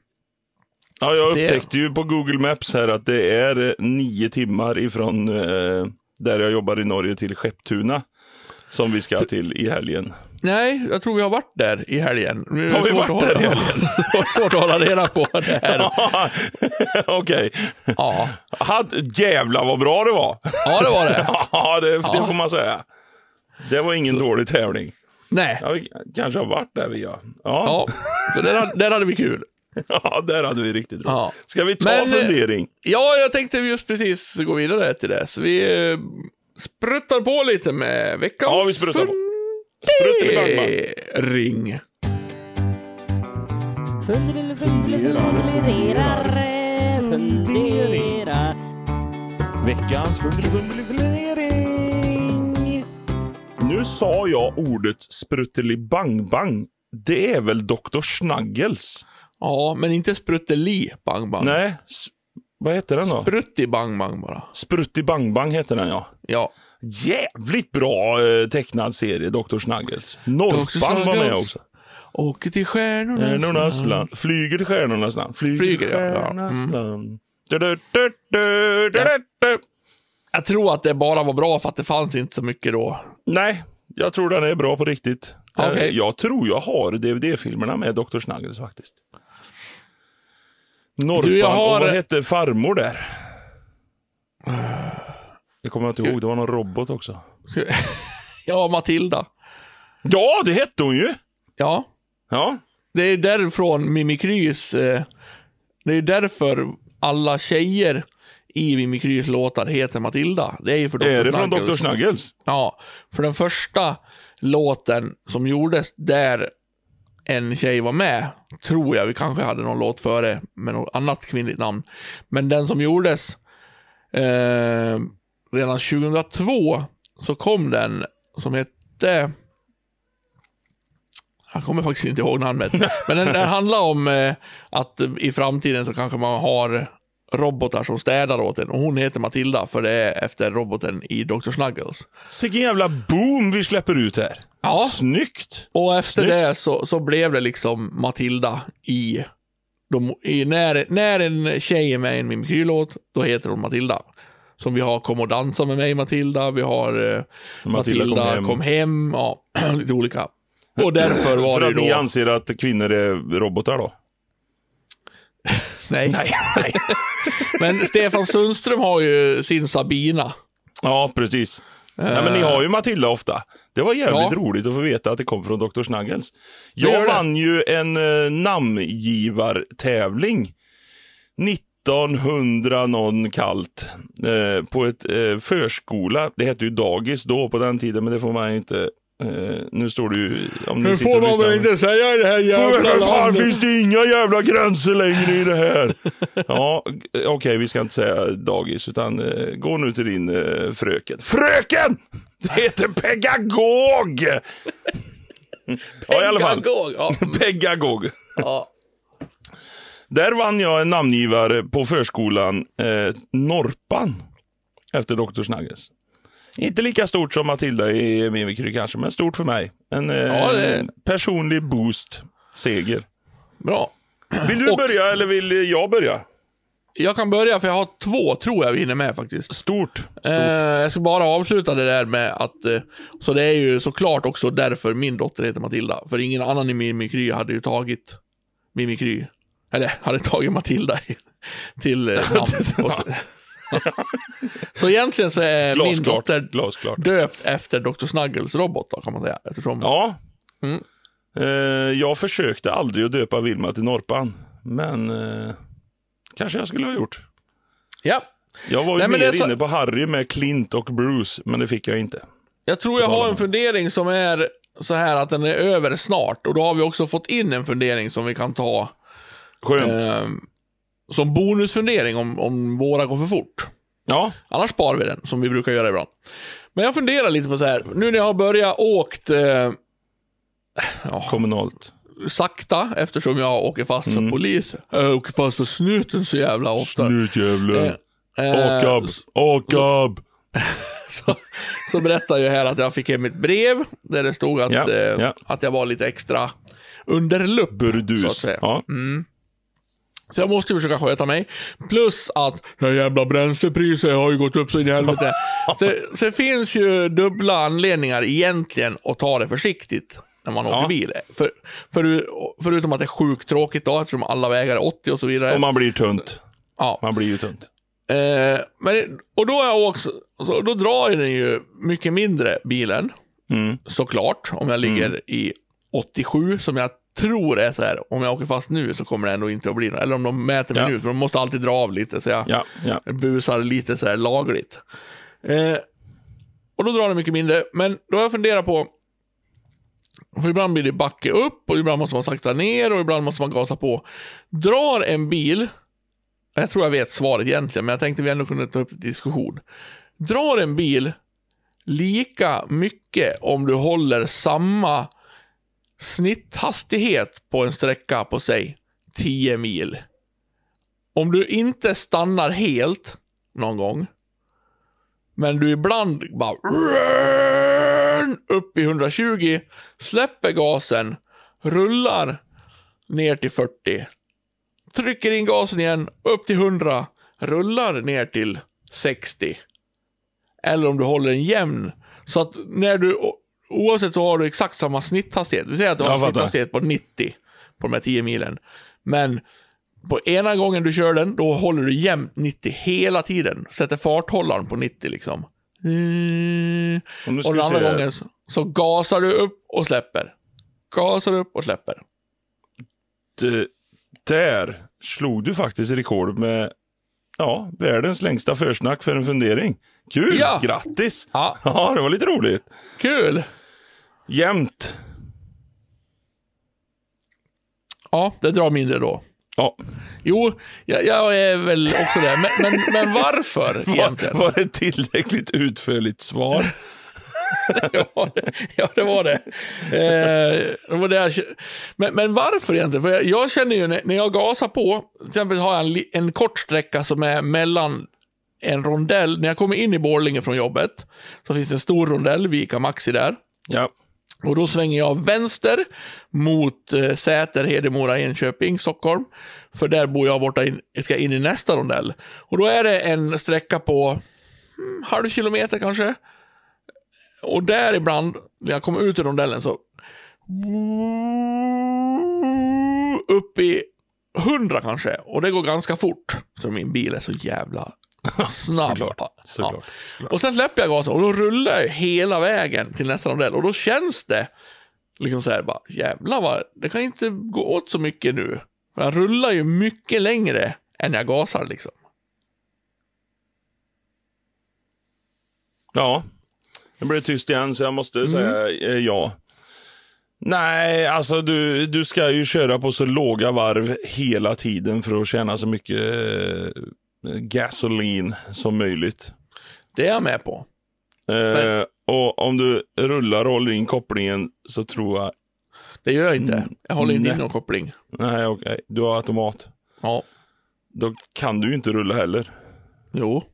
Ja, jag upptäckte ju på Google Maps här att det är eh, nio timmar ifrån eh, där jag jobbar i Norge till Skepptuna. Som vi ska till i helgen. nej, jag tror vi har varit där i helgen. Nu är det Har vi varit där i helgen? *laughs* svårt att hålla reda på det här. *laughs* Okej. Ja, Had- Jävlar vad bra det var. ja det var det. *laughs* Ja, det, det Ja. får man säga. Det var ingen dålig tävling. Nej. Ja, vi kanske har varit där vi ja. Ja, Ja, så där, där hade vi kul. *laughs* ja där hade vi riktigt roligt. Ja. Ska vi ta Men, eh, fundering? Ja, jag tänkte just precis gå vidare till det. Så vi eh, spruttar på lite med veckans Ja, vi spruttar på. Funderar, funderar. Veckans fundering. Nu sa jag ordet spruttelibang-bang. Det är väl Dr. Snuggles? Ja, men inte sprutteli bang bang. Nej, s- vad heter den då? Sprutti bang bang bara. Spruttibang-bang heter den ja. Ja. Jävligt bra eh, tecknad serie, Dr. Snuggles. Norpan var med Snuggles. också. Åker till stjärnornas Stjärnornas land. Flyger till stjärnornas land. Flyger, Flyger, till ja, ja. stjärnornas Mm. land. Du, du, du, du, du, du, du. Jag tror att det bara var bra för att det fanns inte så mycket då. Nej, jag tror den är bra på riktigt. Eh, Okej. Jag tror jag har DVD-filmerna med Dr. Snuggles faktiskt. Norpan, Du, jag har- och vad hette farmor där? Jag kommer inte ihåg, det var någon robot också. *laughs* Ja, Matilda. Ja, det hette hon ju! Ja, Ja, det är därifrån Mimikrys... Eh, det är därför alla tjejer i Mimikrys låtar heter Matilda. Det är ju för Dr. Är det från. Dr. Snuggles? Ja, för den första låten som gjordes där en tjej var med, tror jag, vi kanske hade någon låt före med något annat kvinnligt namn. Men den som gjordes eh, redan 2002 så kom den som hette jag kommer faktiskt inte ihåg namnet. *laughs* Men den, den handlar om eh, att i framtiden så kanske man har robotar som städar åt en. Och hon heter Matilda för det är efter roboten i Dr. Snuggles. Vilken jävla boom vi släpper ut här. Ja. Snyggt! Och efter Snyggt. det så, så blev det liksom Matilda i, de, i när, när en tjej är med i en Mimikrylåt, då heter hon Matilda. Som vi har Kom och dansa med mig Matilda, vi har eh, Matilda Matilda, kom hem. kom hem, ja, *clears throat* lite olika. Och därför *laughs* var För det att ni då... anser att kvinnor är robotar då? Nej. Nej, nej. *laughs* Men Stefan Sundström har ju sin Sabina. Ja, precis. Nej, men ni har ju Matilda ofta. Det var jävligt Ja. roligt att få veta att det kom från Dr. Snuggles. Jag vann ju en eh, namngivartävling 1900 någon kallt eh, på ett eh, förskola. Det hette ju dagis då på den tiden, men det får man inte. Eh, nu står det ju... Om ni sitter och lyssnar- säga i det här för fan finns det inga jävla gränser längre i det här. *laughs* Ja, okej, vi ska inte säga dagis, utan eh, gå nu till din eh, fröken. Fröken! Det heter pegagog! ja, i alla fall. Pedagog, Ja. *laughs* Pegagog. ja. Där vann jag en namngivare på förskolan, Norpan, efter Dr. Snuggles. Inte lika stort som Matilda i Mimikry kanske, men stort för mig. En eh, Ja, det- personlig boost, seger. Bra. Vill du Och- börja eller vill jag börja? Jag kan börja för jag har två, tror jag vi hinner med faktiskt. Stort. Stort. Eh, jag ska bara avsluta det där med att, eh, så det är ju såklart också därför min dotter heter Matilda. För ingen annan i Mimikry hade ju tagit Mimikry, eller hade tagit Matilda *laughs* till eh, namn. *laughs* *laughs* Så egentligen så är min Glasklart. dotter Glasklart. döpt efter Dr. Snuggles robot då, kan man säga. Eftersom, Ja. Mm. Eh, jag försökte aldrig att döpa Vilma till Norpan, men eh, kanske jag skulle ha gjort. ja. Jag var ju Nej, mer så- inne på Harry med Clint och Bruce, men det fick jag inte. Jag tror jag har en fundering som är så här att den är över snart. Och då har vi också fått in en fundering som vi kan ta Skönt. eh, som bonusfundering om, om våra går för fort. Ja, Annars sparar vi den, som vi brukar göra ibland. Men jag funderar lite på så här, nu när jag har börjat åkt eh, kommunalt. sakta, eftersom jag åker fast Mm. för polis. Jag åker fast för snuten så jävla ofta. Snutjävlar. Eh, Akab. Akab. *laughs* så, så berättar jag här att jag fick hem ett brev där det stod att, Ja, eh, ja. att jag var lite extra under lupp. Så att Burdus. säga. Ja. Så jag måste försöka sköta mig. Plus att det jävla bränslepriset har ju gått upp så in i helvete. så, så det finns ju dubbla anledningar egentligen att ta det försiktigt när man åker Ja. bil. För, för, förutom att det är sjukt tråkigt då, eftersom alla vägar är 80 och så vidare. Och man blir tunt. ja. Man blir ju tunt. Eh, men, och då jag också, så då drar den ju mycket mindre bilen. Mm. Såklart, om jag ligger i 87 som jag tror är så här. Om jag åker fast nu så kommer det ändå inte att bli något. Eller om de mäter mig Ja. nu, för de måste alltid dra av lite. Så jag Ja, ja. busar lite så här lagligt. Eh, och då drar det mycket mindre. Men då har jag funderat på, för ibland blir det backe upp och ibland måste man sakta ner och ibland måste man gasa på. Drar en bil, jag tror jag vet svaret egentligen, men jag tänkte vi ändå kunde ta upp en diskussion. Drar en bil lika mycket om du håller samma snitthastighet på en sträcka på, säg, 10 mil. Om du inte stannar helt någon gång, men du ibland bara upp i 120, släpper gasen, rullar ner till 40, trycker in gasen igen, upp till 100, rullar ner till 60. Eller om du håller en jämn. Så att när du, oavsett så har du exakt samma snitthastighet. Vi säger att du har en snitthastighet på 90 på de här 10 milen. Men på ena gången du kör den, då håller du jämnt 90 hela tiden. Sätter farthållaren på 90 liksom. Mm. Och den andra gången så, så gasar du upp och släpper. Gasar upp och släpper. D- Där slog du faktiskt rekord med ja, världens längsta försnack för en fundering. Kul! Ja. Grattis! Ja. ja, det var lite roligt. Kul! Jämnt. Ja, det drar mindre då. Ja, Jo, jag, jag är väl också det. Men, men, men varför *laughs* egentligen? var, var det tillräckligt utförligt svar? *laughs* ja, det- ja, det var det. Eh, det, var det jag, men, men varför egentligen? För jag, jag känner ju när, när jag gasar på, till exempel har jag en, en kort sträcka som är mellan en rondell. När jag kommer in i Borlänge från jobbet så finns det en stor rondell vid Ica Maxi där. Ja. Och då svänger jag vänster mot eh, Säter, Hedemora, Enköping, Stockholm. För där bor jag borta in, jag ska in i nästa rondell. Och då är det en sträcka på mm, halv kilometer kanske. Och där ibland, när jag kommer ut ur rondellen så upp i 100 kanske. Och det går ganska fort. Så min bil är så jävla snabb. Såklart. Såklart. Såklart. Och sen släpper jag gasen och då rullar jag hela vägen till nästa rondell. Och då känns det liksom så här bara, jävlar vad, det kan inte gå åt så mycket nu. För jag rullar ju mycket längre än jag gasar liksom. Ja, det blev tyst igen så jag måste säga eh, ja. Nej, alltså du, du ska ju köra på så låga varv hela tiden för att tjäna så mycket eh, gasolin som möjligt. Det är jag med på. Eh, och om du rullar och håller in kopplingen så tror jag, Det gör jag inte. Jag håller inte in någon koppling. nej okej, du har automat. Ja, Då kan du ju inte rulla heller. jo.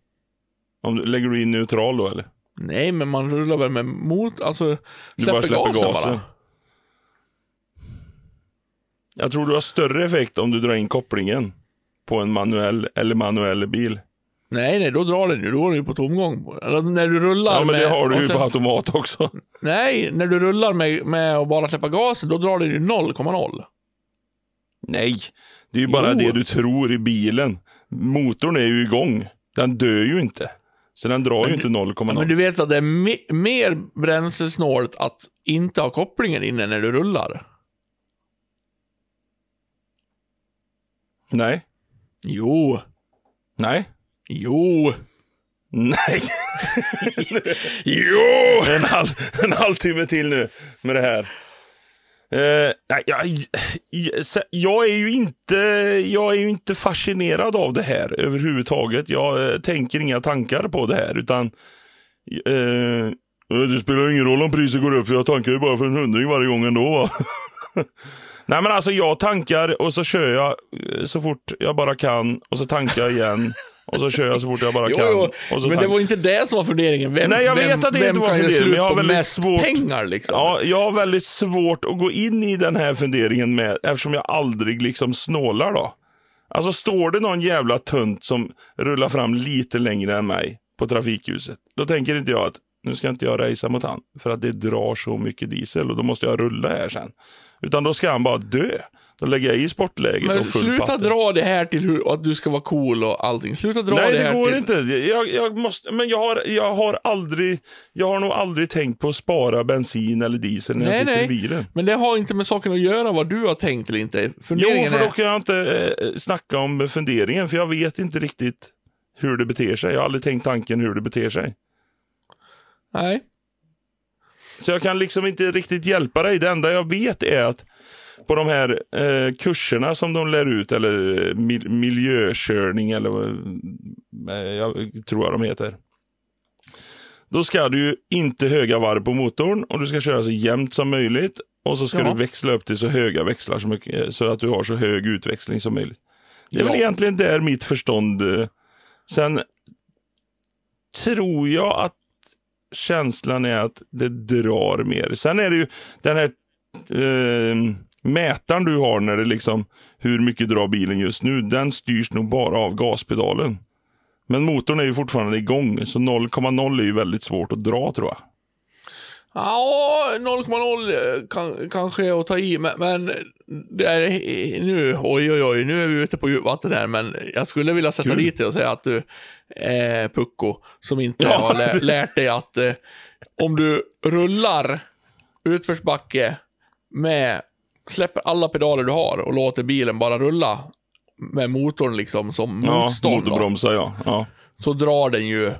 Om du, lägger du in neutral då eller? Nej, men man rullar väl med mot, alltså Du släpper, bara släpper gasen, gasen. bara. Jag tror du har större effekt om du drar in kopplingen på en manuell eller manuell bil. Nej, nej, då drar den ju. Då är den ju på tomgång. Eller när du rullar Ja, men med... det har du ju sen- på automat också. *laughs* Nej, när du rullar med, med att bara släppa gasen, då drar den ju 0,0. Nej, det är ju bara Jo. det du tror i bilen. Motorn är ju igång. Den dör ju inte. Så den drar ju inte 0,0. Men du vet att det är me- mer bränslesnålt att inte ha kopplingen inne när du rullar. Nej, Jo. nej, Jo. nej. *laughs* Jo! En, halv, en halvtimme till nu med det här. Eh, nej, jag, jag, är ju inte, jag är ju inte fascinerad av det här överhuvudtaget. Jag eh, tänker inga tankar på det här, utan eh, det spelar ingen roll om priset går upp, för jag tankar ju bara för en hundring varje gång ändå. Va? *laughs* Nej men alltså jag tankar och så kör jag eh, så fort jag bara kan och så tankar jag igen. Och så kör jag så fort jag bara Jo, kan. jo. Men det var inte det som var funderingen. Vem, Nej, jag vem, vet att det inte var funderingen, men jag har väldigt svårt- pengar liksom. Ja, jag har väldigt svårt att gå in i den här funderingen med, eftersom jag aldrig liksom snålar då. Alltså står det någon jävla tunt som rullar fram lite längre än mig på trafikljuset, då tänker inte jag att nu ska inte jag racea mot han, för att det drar så mycket diesel och då måste jag rulla här sen. Utan då ska han bara dö. Då lägger jag i sportläget Men och full sluta patte. dra det här till hur, att du ska vara cool och allting. Sluta dra Nej, det det här går till... inte. Jag, jag måste, men jag har, jag har aldrig, jag har nog aldrig tänkt på att spara bensin eller diesel när jag Nej, sitter nej. i bilen. Men det har inte med saken att göra vad du har tänkt eller inte. Jo, Funderingen för då kan jag inte eh, snacka om funderingen, för jag vet inte riktigt hur det beter sig. Jag har aldrig tänkt tanken hur det beter sig. Nej. Så jag kan liksom inte riktigt hjälpa dig. Det enda jag vet är att på de här eh, kurserna som de lär ut, eller eh, mil miljökörning, eller vad eh, jag tror jag de heter. Då ska du inte höga varv på motorn och du ska köra så jämnt som möjligt. Och så ska Ja. du växla upp till så höga växlar som, mycket- så att du har så hög utväxling som möjligt. Det är Ja. väl egentligen där mitt förstånd... eh, Sen tror jag att känslan är att det drar mer. Sen är det ju den här eh, mätaren du har när det liksom hur mycket drar bilen just nu. Den styrs nog bara av gaspedalen. Men motorn är ju fortfarande igång, så 0,0 är ju väldigt svårt att dra tror jag. Ja, 0,0 kan, kanske är att ta i, men, men det är nu, oj oj oj, nu är vi ute på djupt vatten här, men jag skulle vilja sätta Kul. dit dig och säga att du är pucko som inte Ja. har lä- lärt dig att eh, om du rullar utförsbacke med, släpper alla pedaler du har och låter bilen bara rulla med motorn liksom som Ja, motstånd. motorbromsar ja. ja. så drar den ju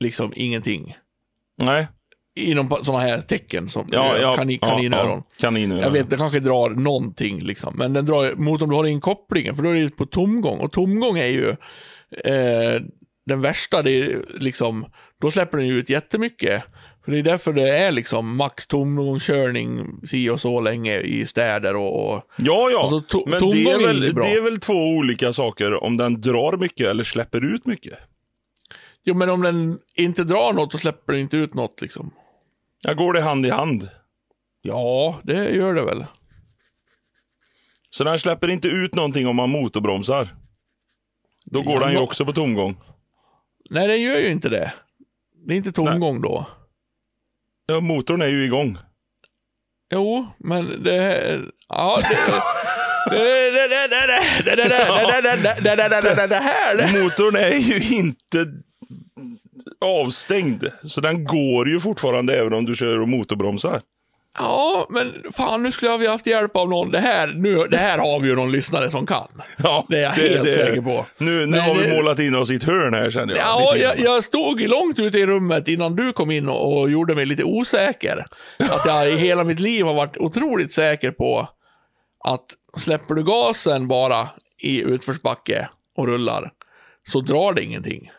liksom ingenting. Nej. Inom sådana här tecken som Ja, ja, kanin, kaninöron. Ja, kaninöron. Jag vet, det kanske drar någonting liksom. Men den drar, motorn du har in kopplingen, för då är det på tomgång. Och tomgång är ju eh, den värsta, det är liksom, då släpper den ju ut jättemycket. För det är därför det är liksom max tomgångskörning si och så länge i städer och, Ja, ja. Alltså, to- Men det är, är väl, bra. det är väl två olika saker om den drar mycket eller släpper ut mycket. Jo, men om den inte drar något så släpper den inte ut något liksom. Jag går det hand i hand? Ja, det gör det väl. Så den släpper inte ut någonting om man motorbromsar? Då går ja, den ju också på tomgång. Nej, den gör ju inte det. Det är inte tomgång Nej. då. Ja, motorn är ju igång. Jo, men det... Ja, det... Motorn är ju inte avstängd. Så den går ju fortfarande även om du kör och motorbromsar. Ja, men fan nu skulle vi haft hjälp av någon. Det här, nu, det här har vi ju någon lyssnare som kan. Ja, Det är jag helt säker på. Nu, nu Men har vi det- målat in oss i ett hörn här känner jag. Ja, jag, jag stod långt ute i rummet innan du kom in och, och gjorde mig lite osäker. Att jag i hela mitt liv har varit otroligt säker på att släpper du gasen bara i utförsbacke och rullar, så drar det ingenting.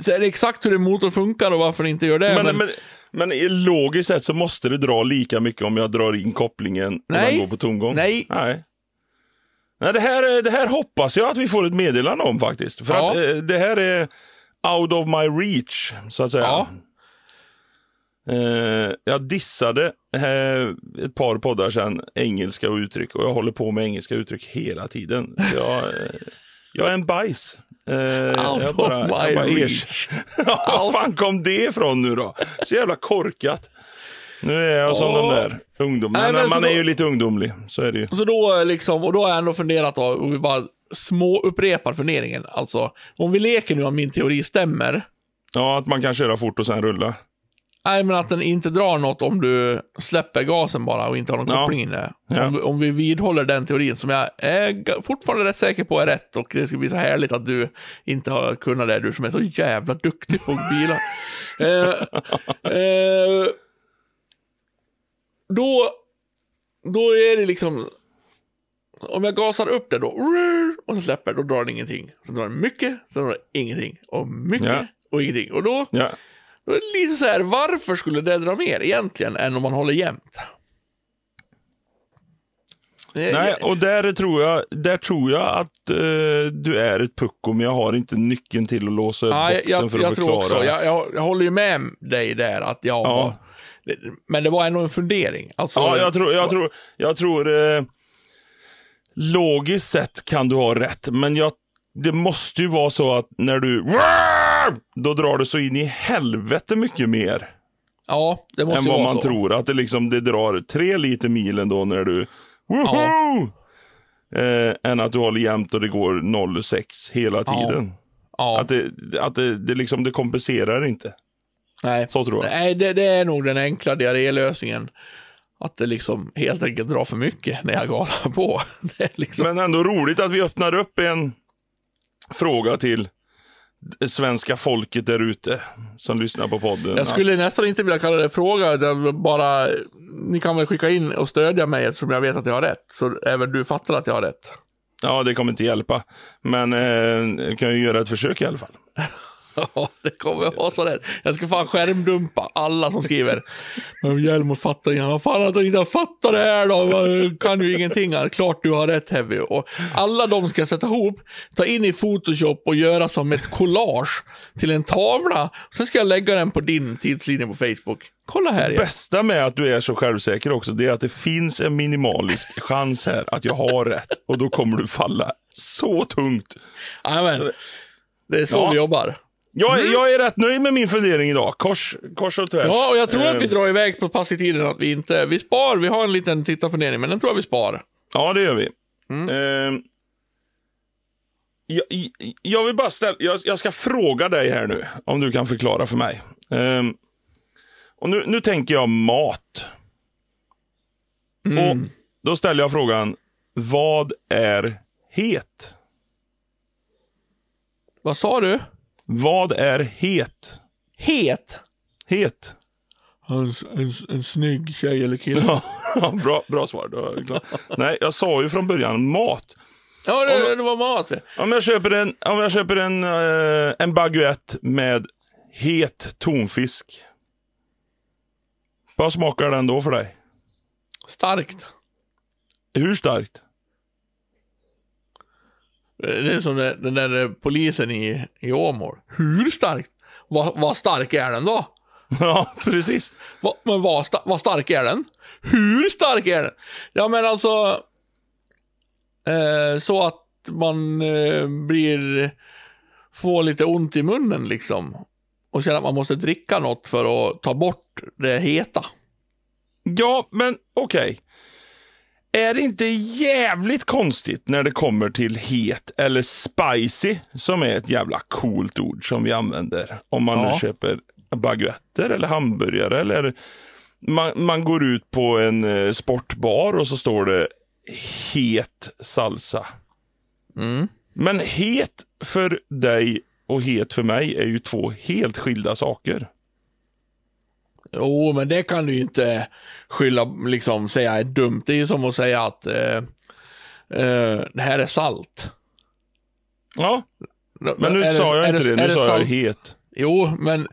Så är det exakt hur en motor funkar och varför den inte gör det. men, men, men, men logiskt sett så måste det dra lika mycket om jag drar in kopplingen och Nej. den går på tomgång. Nej. Nej. Nej, det här, det här hoppas jag att vi får ett meddelande om faktiskt. För Ja. att eh, det här är out of my reach, så att säga. Ja. Eh, jag dissade eh, ett par poddar sedan engelska uttryck och jag håller på med engelska uttryck hela tiden. Så jag, jag är en bajs. Eh, Out jag bara, of my jag bara reach. *laughs* var fan kom det ifrån nu då? Så jävla korkat. Nu är jag som Ja. de där ungdomarna. Nej, Men, man då- är ju lite ungdomlig, så är det ju. Så då liksom, och då har jag ändå funderat då, och vi bara små upprepar funderingen. Alltså, om vi leker nu om min teori stämmer, Ja, att man kan köra fort och sen rulla. Nej, men att den inte drar något om du släpper gasen bara och inte har någon Ja. koppling inne. Ja. Om, om vi vidhåller den teorin som jag är fortfarande rätt säker på är rätt och det ska bli så härligt att du inte har kunnat det, du som är så jävla duktig på bilar. *laughs* eh, eh, då, då är det liksom, om jag gasar upp det då, och så släpper, då drar den ingenting. Så drar den mycket, så drar den ingenting. Och mycket, Ja. och ingenting. Och då Lite så här, varför skulle det dra mer egentligen än om man håller jämnt? Nej, och där tror jag, där tror jag att eh, du är ett pucko, men jag har inte nyckeln till att låsa upp jag, boxen jag, för att jag tror förklara. också, jag, jag, jag håller ju med dig där att ja, Ja. men det var ändå en fundering. Alltså, Ja, jag tror, jag tror, jag tror eh, logiskt sett kan du ha rätt, men jag, det måste ju vara så att när du då drar det så in i helvete mycket mer ja, det måste än ju vad vara man så. tror. Att det liksom det drar tre liter milen då när du woho! Eh, än att du håller jämnt och det går 0,6 hela Ja. tiden. Ja, Att, det, att det, det, liksom, det kompenserar inte. nej. Så tror jag. Nej, det, det är nog den enkla diarrélösningen. Att det liksom helt enkelt drar för mycket när jag gasar på. *laughs* Det är liksom, Men ändå roligt att vi öppnar upp en fråga till svenska folket där ute som lyssnar på podden. Jag skulle nästan inte vilja kalla det fråga, det bara, ni kan väl skicka in och stödja mig eftersom jag vet att jag har rätt. Så även du fattar att jag har rätt. Ja, det kommer inte hjälpa. Men eh, jag kan ju göra ett försök i alla fall. *laughs* Ja, det kommer vara så rätt. Jag ska fan skärmdumpa alla som skriver. Men Hjelm fattar inget. Vad fan att han inte fattar det här då? Kan ju ingenting här. Klart du har rätt Heavy. Och alla de ska sätta ihop, ta in i Photoshop och göra som ett collage till en tavla. Sen ska jag lägga den på din tidslinje på Facebook. Kolla här igen. Bästa med att du är så självsäker också, det är att det finns en minimalisk chans här att jag har rätt. Och då kommer du falla så tungt. Jajamän. Det är så Ja. vi jobbar. Jag, jag är rätt nöjd med min fundering idag. Kors, kors och tvärs. Ja, och jag tror att vi Eh, drar iväg på pass i tiden. Att vi inte, vi spar, vi har en liten tittarfundering, men den tror jag vi spar. Ja, det gör vi. Mm. Eh, jag, jag vill bara ställa, jag, jag ska fråga dig här nu, om du kan förklara för mig. Eh, och nu, nu tänker jag mat. Mm. Och Då ställer jag frågan, vad är het? Vad sa du? Vad är het? Het? Het. En, en, en snygg tjej eller kille? Ja, *laughs* bra, bra svar. Nej, jag sa ju från början mat. Ja, det, det var mat. Om jag köper en, om jag köper en, eh, en baguette med het tonfisk. Vad smakar den då för dig? Starkt. Hur starkt? Det är som den där eh, polisen i, i Åmål. Hur starkt? Vad, vad stark är den då? *laughs* Ja, precis. Va, men vad, sta, vad stark är den? Hur stark är den? Ja, men alltså... Eh, så att man eh, blir... Får lite ont i munnen liksom. Och känner att man måste dricka något för att ta bort det heta. Ja, men okej. Är det inte jävligt konstigt när det kommer till het eller spicy, som är ett jävla coolt ord som vi använder om man Ja. nu köper baguetter eller hamburgare eller man, man går ut på en eh, sportbar och så står det het salsa. Men het för dig och het för mig är ju två helt skilda saker. Jo, men det kan du ju inte skylla, liksom säga är dumt. Det är ju som att säga att eh, eh, det här är salt. Ja, men nu Är sa jag inte det, nu är sa jag het. Jo, men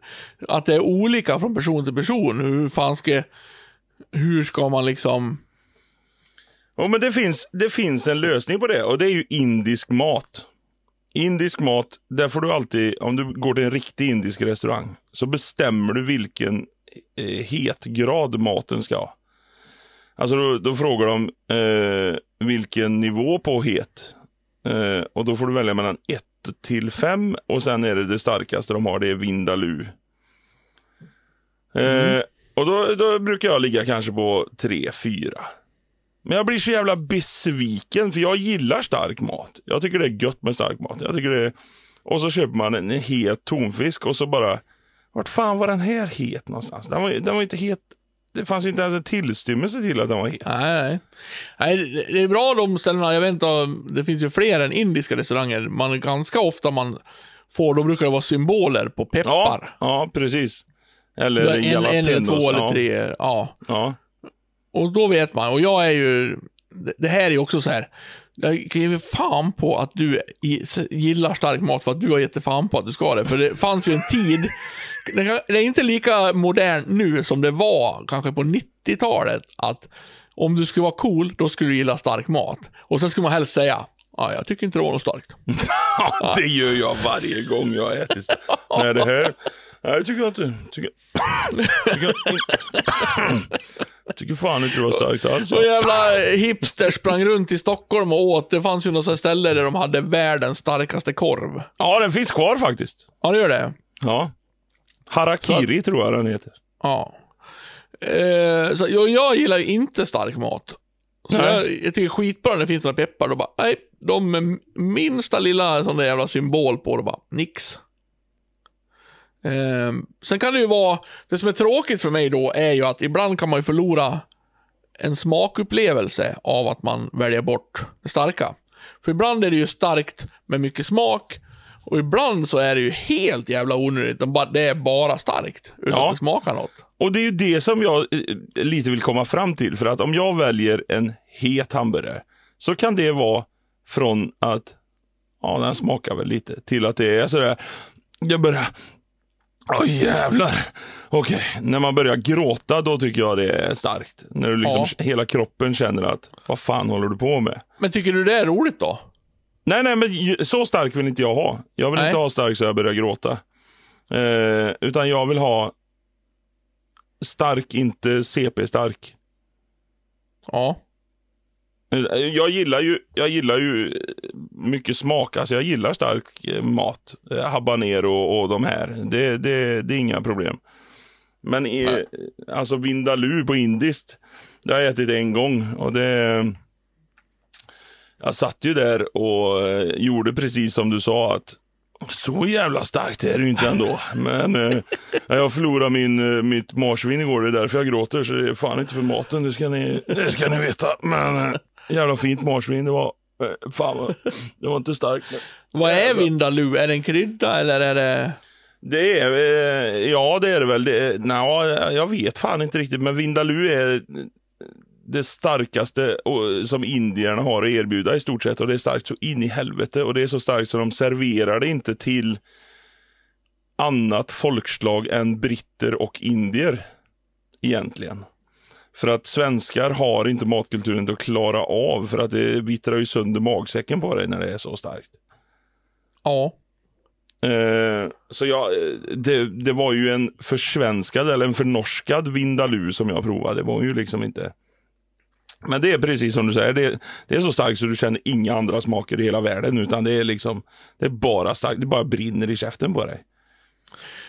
att det är olika från person till person. Hur fan ska... Hur ska man liksom... Ja, men det finns, det finns en lösning på det och det är ju indisk mat. Indisk mat, där får du alltid, om du går till en riktig indisk restaurang, så bestämmer du vilken hetgrad maten ska ha. Alltså då, då frågar de eh, vilken nivå på het. Eh, och då får du välja mellan 1 till 5 och sen är det det starkaste de har, det är Vindaloo. Eh, och då, då brukar jag ligga kanske på 3-4. Men jag blir så jävla besviken för jag gillar stark mat. Jag tycker det är gött med stark mat. Jag tycker det är... Och så köper man en het tonfisk och så bara... Vart fan var den här het någonstans? Den var, den var inte het. Det fanns ju inte ens en tillstymmelse till att den var het. Nej, nej. nej det- är bra de ställena. Jag vet inte, det finns ju fler än indiska restauranger. Man ganska ofta man får, då brukar det vara symboler på Ja, peppar. ja precis. Eller en, en eller jalapenos, två eller ja. tre. Ja. Ja. Och då vet man. Och jag är ju... Det, här är ju också så här. Jag kan ge fan på att du gillar stark mat för att du har gett fan på att du ska det. För det fanns ju en tid, det är inte lika modernt nu som det var kanske på 90-talet, att om du skulle vara cool, då skulle du gilla stark mat. Och sen skulle man helst säga, ja, jag tycker inte det var något starkt. *laughs* Det gör jag varje gång jag ätit. Nej, det här... Nej, jag tycker inte... Tycker, tycker, *clears throat* tycker fan inte det var starkt alls. Så jävla hipster sprang runt i Stockholm och åt. Det fanns ju några ställe där de hade världens starkaste korv. Ja, den finns kvar faktiskt. Ja, det gör det. Ja. Harakiri tror jag den heter. Ja. Eh, så jag, jag gillar ju inte stark mat. Så jag, jag tycker skitbra när det finns några peppar. Då bara, nej, de med minsta lilla sån där jävla symbol på, då bara, nix. Eh, sen kan det ju vara, det som är tråkigt för mig då är ju att ibland kan man ju förlora en smakupplevelse av att man väljer bort det starka. För ibland är det ju starkt med mycket smak och ibland så är det ju helt jävla onödigt. De bara, det är bara starkt utan Ja. att det smakar något. Och det är ju det som jag eh, lite vill komma fram till. För att om jag väljer en het hamburgare så kan det vara från att, ja den smakar väl lite, till att det är sådär, jag börjar, åh jävlar. Okej, när man börjar gråta då tycker jag det är starkt. När du liksom, hela kroppen känner att, vad fan håller du på med? Men tycker du det är roligt då? Nej, nej, men så stark vill inte jag ha. Jag vill Nej. inte ha stark så jag börjar gråta. Eh, utan jag vill ha stark, inte CP-stark. Ja. Eh, Jag gillar ju, jag gillar ju mycket smak. Alltså jag gillar stark eh, mat. Eh, Habanero och, och de här. Det, det, det är inga problem. Men i, alltså vindaloo på indiskt, det har jag ätit en gång. Och det... Jag satt ju där och eh, gjorde precis som du sa. att Så jävla starkt är det ju inte ändå. *laughs* Men eh, jag förlorade min, eh, mitt marsvin igår. Det är därför jag gråter. Så det är fan inte för maten. Det ska ni, det ska ni veta. Men... Eh, Jävla fint marsvin det var. Eh, Fan vad, det var inte starkt. Men... Vad är. Vindaloo? Är det en krydda eller är det... Det är, eh, ja det är det väl. Det, nja, jag vet fan inte riktigt, men Vindaloo är det starkaste som indierna har att erbjuda i stort sett. Och det är starkt så in i helvete. Och det är så starkt så de serverar det inte till annat folkslag än britter och indier. Egentligen. För att svenskar har inte matkulturen att klara av. För att det vittrar ju sönder magsäcken på dig när det är så starkt. Ja. Eh, så eh, det, det var ju en försvenskad eller en förnorskad Vindaloo som jag provade. Det var ju liksom inte... Men det är precis som du säger, det, det är så starkt så du känner inga andra smaker i hela världen. Utan det är liksom, det är bara starkt, det bara brinner i käften på dig.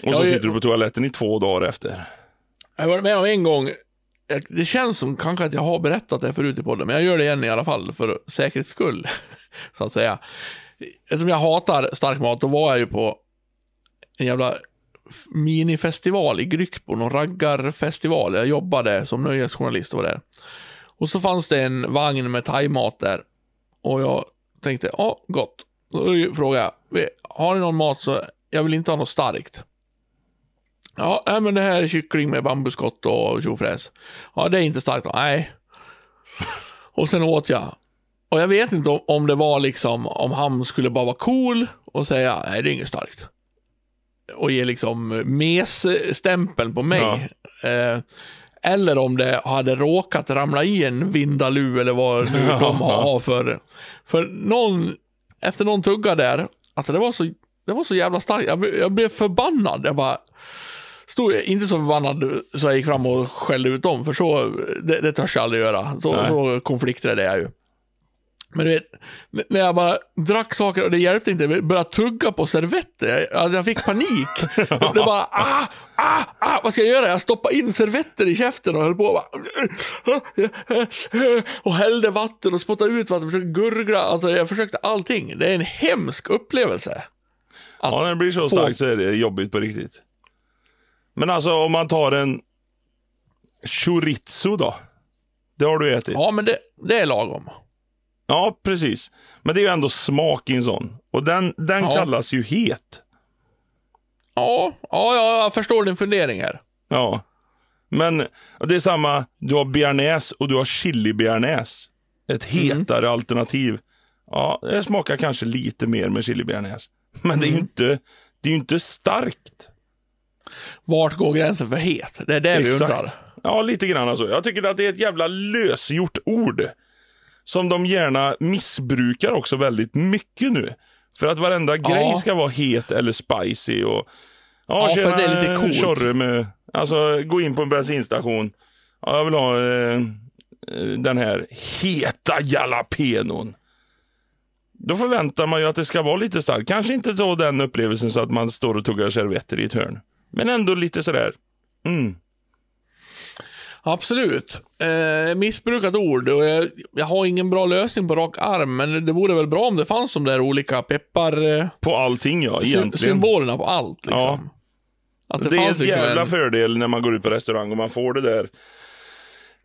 Och så Ja, sitter du på toaletten i två dagar efter. Jag har varit med om en gång, jag- det känns som kanske att jag har berättat det förut i podden, men jag gör det igen i alla fall för säkerhets skull. *laughs* Så att säga. Eftersom jag hatar stark mat, då var jag ju på en jävla minifestival i Gryckbo, någon raggarfestival. Jag jobbade som nöjesjournalist och var där. Och så fanns det en vagn med thaimat där. Och jag tänkte, ja, gott. Då frågade jag, har ni någon mat så, jag vill inte ha något starkt. Ja, nej, men det här är kyckling med bambuskott och tjofräs. Ja, det är inte starkt. Nej. Och sen åt jag. Och jag vet inte om, det var liksom, om han skulle bara vara cool och säga, nej det är inget starkt. Och ge liksom mes-stämpeln på mig. Eh, eller om det hade råkat ramla i en Vindaloo eller vad nu *laughs* de har för. För någon, efter någon tugga där, alltså det var så, det var så jävla starkt. Jag, blev- jag blev förbannad. Jag bara, stod inte så förbannad så jag gick fram och skällde ut dem, för så, det, det törs jag aldrig göra. Så, så konflikträdd är jag ju. Men du vet, när jag bara drack saker och det hjälpte inte, jag började tugga på servetter. Jag, alltså jag fick panik. *laughs* Det bara, ah, ah, ah, vad ska jag göra? Jag stoppade in servetter i käften och höll på och bara, och hällde vatten och spottade ut vatten, försökte gurgla. Alltså jag försökte allting. Det är en hemsk upplevelse. Ja, när det blir så få- starkt så är det jobbigt på riktigt. Men alltså om man tar en chorizo då. Det har du ätit. Ja, men det, det är lagom. Ja, precis. Men det är ju ändå smak i en sån. Och den, den Ja. kallas ju het. Ja, ja, ja, jag förstår din fundering här. Ja. Men det är samma, du har bearnaise och du har chili bearnaise. Ett Mm. hetare alternativ. Ja, det smakar kanske lite mer med chili bearnaise. Men det är ju Mm. inte, det är inte starkt. Vart går gränsen för het? Det är det vi undrar. Ja, lite grann alltså. Jag tycker att det är ett jävla lösgjort ord. Som de gärna missbrukar också väldigt mycket nu. För att varenda grej ska vara het eller spicy. Och, ja, Ja, för tjena, att det är lite coolt. tjorre med, alltså gå in på en bensinstation. Ja, jag vill ha eh, den här heta jalapenon. Då förväntar man ju att det ska vara lite starkt. Kanske inte så den upplevelsen så att man står och tuggar servetter i ett hörn. Men ändå lite sådär. Mm. Absolut. Eh, missbrukat ord. Och jag, jag har ingen bra lösning på rak arm, men det vore väl bra om det fanns de där olika peppar... Eh, På allting ja, egentligen. symbolerna på allt. Liksom. Ja. Att Det, är fanns en liksom jävla en- fördel när man går ut på restaurang och man får det där.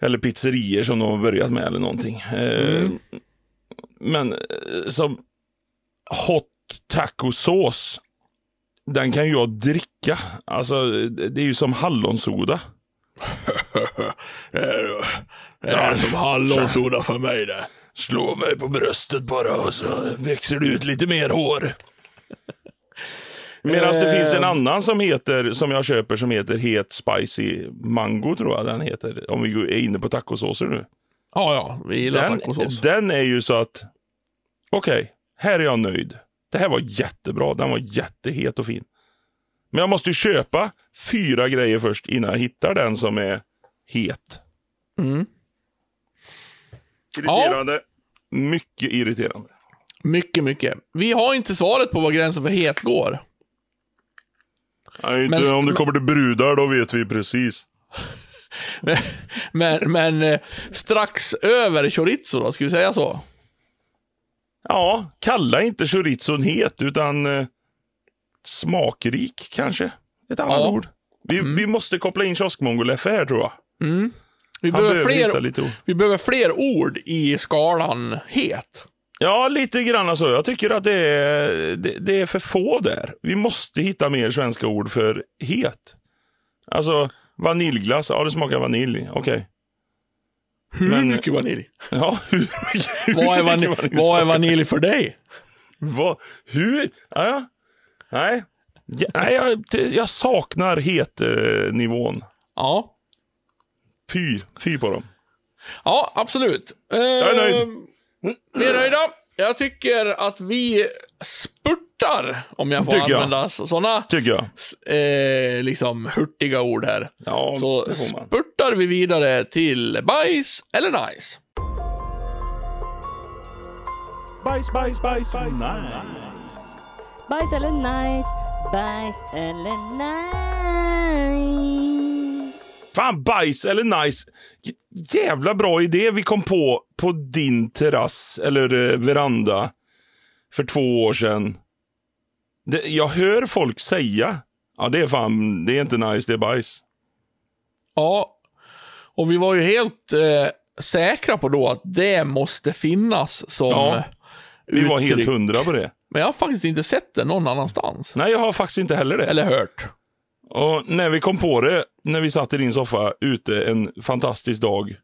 Eller pizzerier som de har börjat med eller någonting. Eh, Mm. Men eh, som hot tacosås. Den kan ju jag dricka. Alltså, det det är ju som hallonsoda. Det *laughs* är, det är som hallonsoda för mig det. Slå mig på bröstet bara och så växer det ut lite mer hår. Medan det finns en annan som heter, som jag köper som heter Het Spicy Mango tror jag den heter. Om vi är inne på tacosåser nu. Ja, ja. Vi gillar Den, tacosås. den är ju så att, okej, här är jag nöjd. Det här var jättebra, den var jättehet och fin. Men jag måste ju köpa fyra grejer först innan jag hittar den som är het. Mm. Irriterande. Mycket irriterande. Mycket, mycket. Vi har inte svaret på var gränsen för het går. Nej, inte Men- om det kommer till brudar, då vet vi precis. *laughs* Men, men eh, strax över chorizo då, ska vi säga så? Ja, kalla inte chorizon het, utan eh, smakrik kanske. Ett annat Ja. Mm. ord. Vi, vi måste koppla in kioskmongol här tror jag. Vi Han behöver, behöver fler, vi behöver fler ord i skalan het. Ja, lite grann så. Jag tycker att det är, det, det är för få där. Vi måste hitta mer svenska ord för het. Alltså, vaniljglass. Ja, det smakar vanilj. Okej. Hur Men- mycket vanilj? Ja, *laughs* hur mycket, hur Vad är, vanilj, vanilj vad är vanilj för dig? Vad? Hur? Ja. Nej. Ja, nej, jag, jag saknar het-nivån. Ja. Fy, fy på dem. Ja, absolut. Eh, Jag är nöjd. Vi är nöjda. Jag tycker att vi spurtar, om jag får Tycker jag. använda sådana Tycker jag. eh, liksom hurtiga ord här. Ja, Så det får man. spurtar vi vidare till bajs eller nice. Bajs, bajs, bajs. Nej. Bajs eller nice, bajs eller nice. Fan, bajs eller nice. Jävla bra idé vi kom på på din terrass eller eh, veranda för två år sedan. Det, jag hör folk säga, ja det är fan, det är inte nice, det är bajs. Ja, och vi var ju helt eh, säkra på då att det måste finnas som Ja, Vi var helt hundra på det. Men jag har faktiskt inte sett det någon annanstans. Nej, jag har faktiskt inte heller det. Eller hört. Och när vi kom på det, när vi satt i din soffa ute en fantastisk dag.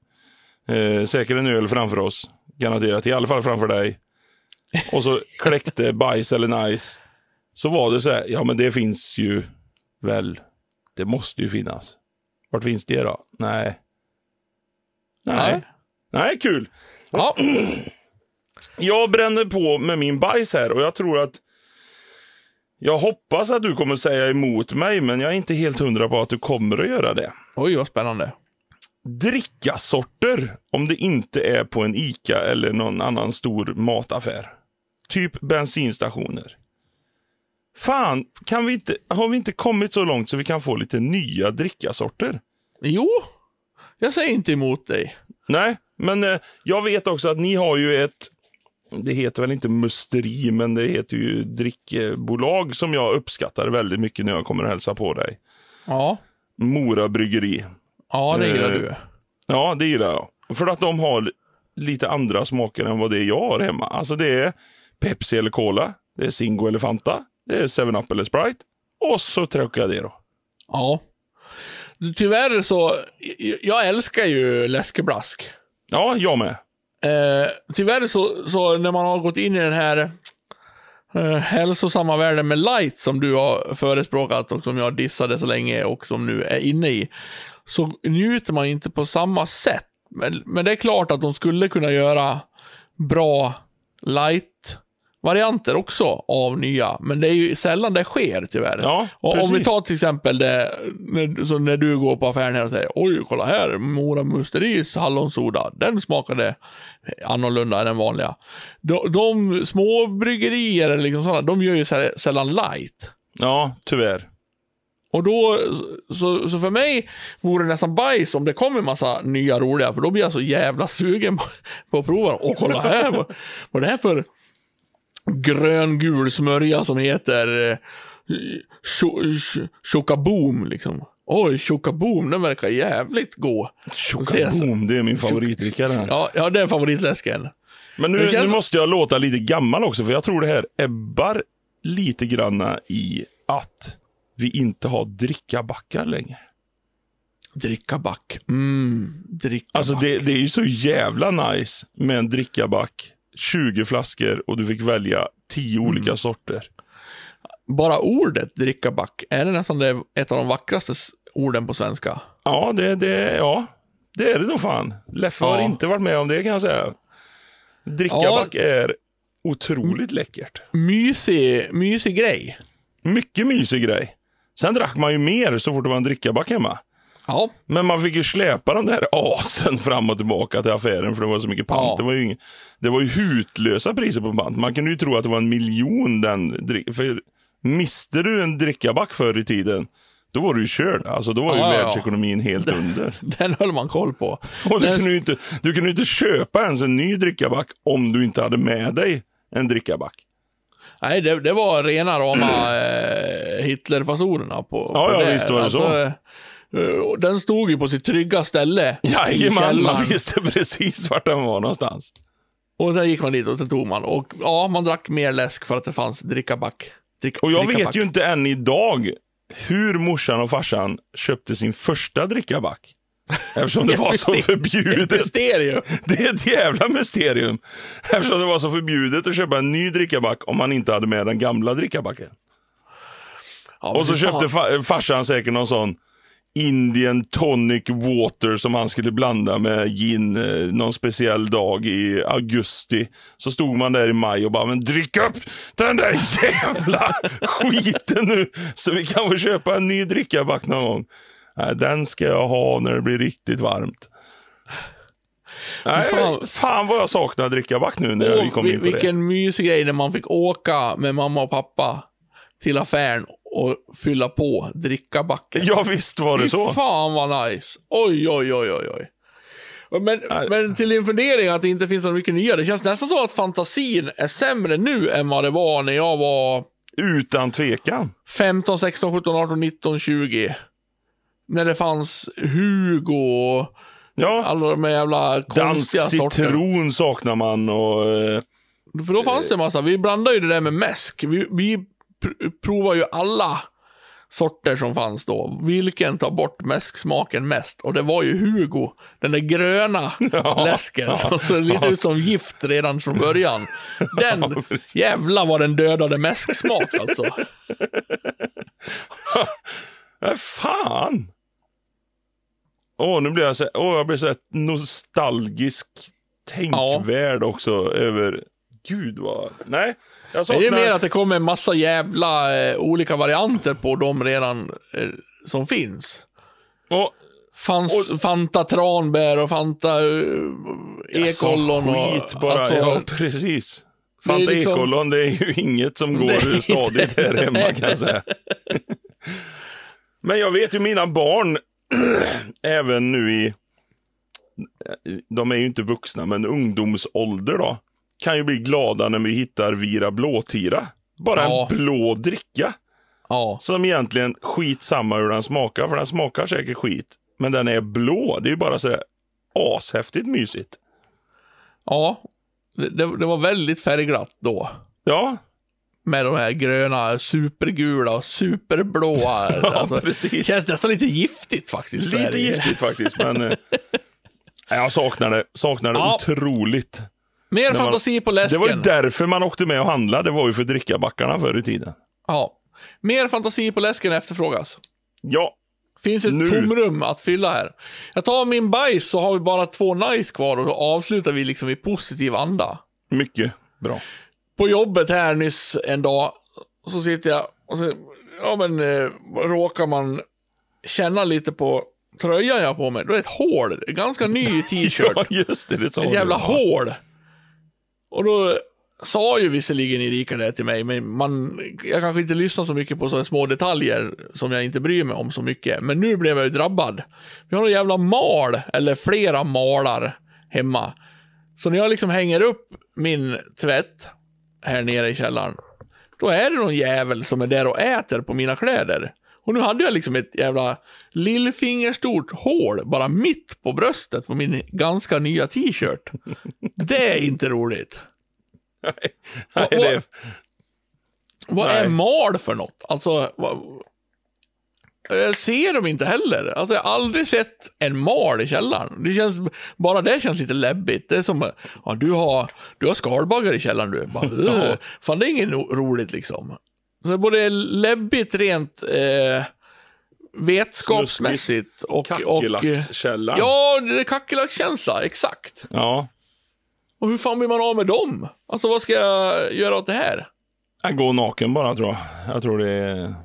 Eh, säkert en öl framför oss. Garanterat, i alla fall framför dig. Och så *laughs* kläckte bajs eller nice. Så var det så här, ja men det finns ju väl. Det måste ju finnas. Vart finns det då? Nej. Nej. Nej. Nej, kul. Ja, *clears throat* Jag bränner på med min bajs här och jag tror att jag hoppas att du kommer säga emot mig, men jag är inte helt hundra på att du kommer att göra det. oj vad spännande. Drickasorter, om det inte är på en ICA eller någon annan stor mataffär. Typ bensinstationer. Fan, kan vi inte, har vi inte kommit så långt så vi kan få lite nya drickasorter? Jo, jag säger inte emot dig. Nej, men eh, jag vet också att ni har ju ett, det heter väl inte musteri, men det heter ju drickbolag som jag uppskattar väldigt mycket när jag kommer och hälsa på dig. Ja, Mora bryggeri. ja det gillar Eh, du. Ja, det gillar jag. För att de har lite andra smaker än vad det är jag har hemma. Alltså det är Pepsi eller Cola, det är Zingo eller Fanta, det är 7-Up eller Sprite. Och så Trocadero. Ja. Tyvärr så, jag älskar ju läskeblask. Ja, jag med. Eh, tyvärr så, så när man har gått in i den här eh, hälsosamma världen med light som du har förespråkat och som jag dissade så länge och som nu är inne i, så njuter man inte på samma sätt. Men, men det är klart att de skulle kunna göra bra light light-varianter också av nya, men det är ju sällan det sker tyvärr. Ja, och om vi precis. tar till exempel det, när, när du går på affären här och säger oj, kolla här, Mora Musteris hallonsoda, den smakade annorlunda än den vanliga. De, de små bryggerier eller liksom sådana, de gör ju sä- sällan light. Ja, tyvärr. Och då, så, så för mig vore det nästan bajs om det kommer en massa nya roliga, för då blir jag så jävla sugen på, på att prova dem. Och kolla här, vad, vad är det här för grön-gul smörja som heter eh, Cho- Cho- Chokaboom liksom. Oj, Chokaboom, den verkar jävligt god. Chokaboom, det är min favoritdricka. Ja, ja, det är favoritläsken. Men nu, känns- nu måste jag låta lite gammal också, för jag tror det här ebbar lite granna i att vi inte har drickabackar längre. Dricka back. Mm, dricka Alltså det, det är ju så jävla nice med en drickaback, 20 flaskor och du fick välja 10 Mm. olika sorter. Bara ordet dricka back, är det nästan det, ett av de vackraste orden på svenska? Ja, det, det, ja, det är det nog fan. Leffe har Ja. inte varit med om det kan jag säga. Drickaback är otroligt läckert. Mysig, mysig grej. Mycket mysig grej. Sen drack man ju mer så fort det var en drickaback hemma. Ja, Men man fick ju släpa de där asen fram och tillbaka till affären för det var så mycket pant. Ja. Det, var ju ing- det var ju hutlösa priser på pant. Man kunde ju tro att det var en miljon den För miste du en drickaback förr i tiden, då var du ju körd. Alltså då var ju Ja, ja. världsekonomin helt under. *laughs* den höll man koll på. Och du Den- kunde ju inte, du kunde ju inte köpa ens en ny drickaback om du inte hade med dig en drickaback. Nej, det, det var rena rama eh, Hitlerfasonerna på, Ja, på ja, det. visst var det så. Eh, Den stod ju på sitt trygga ställe Jajamän, man visste precis vart den var någonstans. Och sen gick man dit och sen tog man. Och ja, man drack mer läsk för att det fanns drickaback. Dricka, Och jag drickaback. vet ju inte än idag hur morsan och farsan köpte sin första drickaback. Eftersom det *laughs* var så Ett förbjudet. mysterium. Det är ett jävla mysterium. Eftersom det var så förbjudet att köpa en ny drickaback om man inte hade med den gamla drickabacken. Ja, Och så köpte fa- farsan säkert någon sån Indian tonic water som han skulle blanda med gin eh, någon speciell dag i augusti. Så stod man där i maj och bara, men drick upp den där jävla *laughs* skiten nu så vi kan få köpa en ny drickaback någon gång. Den ska jag ha när det blir riktigt varmt. Nej, Fan. fan. vad jag saknar drickaback nu när vi Åh, kom in på det. vilken mysig grej när man fick åka med mamma och pappa till affären och fylla på drickabacken. Ja, visst var det Fy så. fan vad nice. Oj, oj, oj, oj, oj. Men, Nej. men till din fundering att det inte finns så mycket nya. Det känns nästan så att fantasin är sämre nu än vad det var när jag var Utan tvekan. 15, 16, 17, 18, 19, 20. När det fanns Hugo och Ja. alla de här jävla Dansk konstiga sorterna. citron saknar man och... eh, För då fanns det en massa. Vi blandade ju det där med mäsk. Vi, vi pr provar ju alla sorter som fanns då. Vilken tar bort mäsksmaken mest? Och det var ju Hugo. Den där gröna *laughs* läsken som såg lite ut som gift redan från början. *laughs* Den, jävla vad den dödade mäsksmak alltså. Nej, *laughs* fan! Åh, nu blir jag så, åh, jag blir så nostalgisk tänkvärd också över... Gud vad... Nej, saknar... det mer att det kommer en massa jävla eh, olika varianter på de redan eh, som finns? Åh, Fanns Fanta tranbär och Fanta uh, ekollon och... skit bara. alltså, ja, precis. det är Fanta liksom- ekollon, det är ju inget som *laughs* Det är går stadigt här *laughs* hemma kan jag säga. Men jag vet ju mina barn, *clears throat* även nu i, de är ju inte vuxna, men ungdomsålder då, kan ju bli glada när vi hittar Vira Blåtira. Bara Ja. en blå dricka. Ja. Som egentligen skit samma hur den smakar, för den smakar säkert skit. Men den är blå, det är ju bara sådär ashäftigt mysigt. Ja. Det, det, var väldigt färgglatt då. Ja, Med de här gröna, supergula och superblåa. *laughs* alltså, precis. Känns nästan lite giftigt faktiskt. Lite giftigt faktiskt, men eh, *laughs* jag saknar det, saknar det Ja. otroligt. Mer man- fantasi på Det läsken. var ju därför man åkte med och handlade, det var ju för drickabackarna förr i tiden. Ja. Mer fantasi på läsken efterfrågas. Ja, Finns ett Nu. tomrum att fylla här. Jag tar min bajs så har vi bara två nice kvar och då avslutar vi liksom i positiv anda. mycket bra. På jobbet här nyss en dag så sitter jag och så, ja men eh, råkar man känna lite på tröjan jag har på mig. Då är det ett hål. Ganska ny *laughs* t-shirt. Ja, just det, det ett jävla hål. Och då sa ju visserligen Erika det till mig, men man, jag kanske inte lyssnar så mycket på sådana små detaljer som jag inte bryr mig om så mycket. Men nu blev jag ju drabbad. Vi har en jävla mal, eller flera malar hemma. Så när jag liksom hänger upp min tvätt här nere i källaren, då är det någon jävel som är där och äter på mina kläder. Och nu hade jag liksom ett jävla lillfingerstort hål bara mitt på bröstet på min ganska nya t-shirt. Det är inte roligt. Nej, vad- det Vad Nej. är mal för något? Alltså, vad... Jag ser dem inte heller. Alltså, jag har aldrig sett en mal i källaren. Det känns, bara det känns lite läbbigt. Det är som, ja, du har, du har skalbaggar i källaren du. Bara. *laughs* Fan, det är inget ro- roligt liksom. Så det är både läbbigt rent eh, vetskapsmässigt och... kackerlackskällaren. ja, det är kackerlackskänsla, exakt. ja. Och hur fan blir man av med dem? Alltså, vad ska jag göra åt det här? Jag går naken bara tror jag. Jag tror det är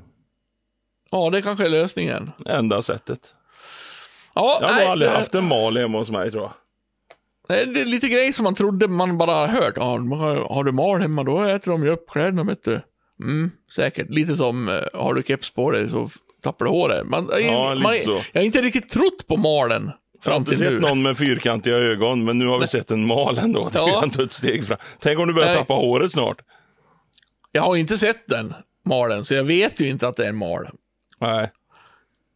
Ja, det kanske är lösningen. enda sättet. Ja, Jag har nej, aldrig det- haft en mal hemma hos mig tror jag. Det är lite grejer som man trodde man bara hört. Ja, har du mal hemma, då äter de ju upp kläderna, vet du. Mm, säkert. Lite som, eh, har du keps på dig så tappar du håret. Man, Ja, lite man, så. Jag har inte riktigt trott på malen Jag har inte sett nu. någon med fyrkantiga ögon, men nu har vi sett en mal ändå. Det är Ja. ändå ett steg fram. Tänk om du börjar Nej. tappa håret snart. Jag har inte sett den malen, så jag vet ju inte att det är en mal. Nej.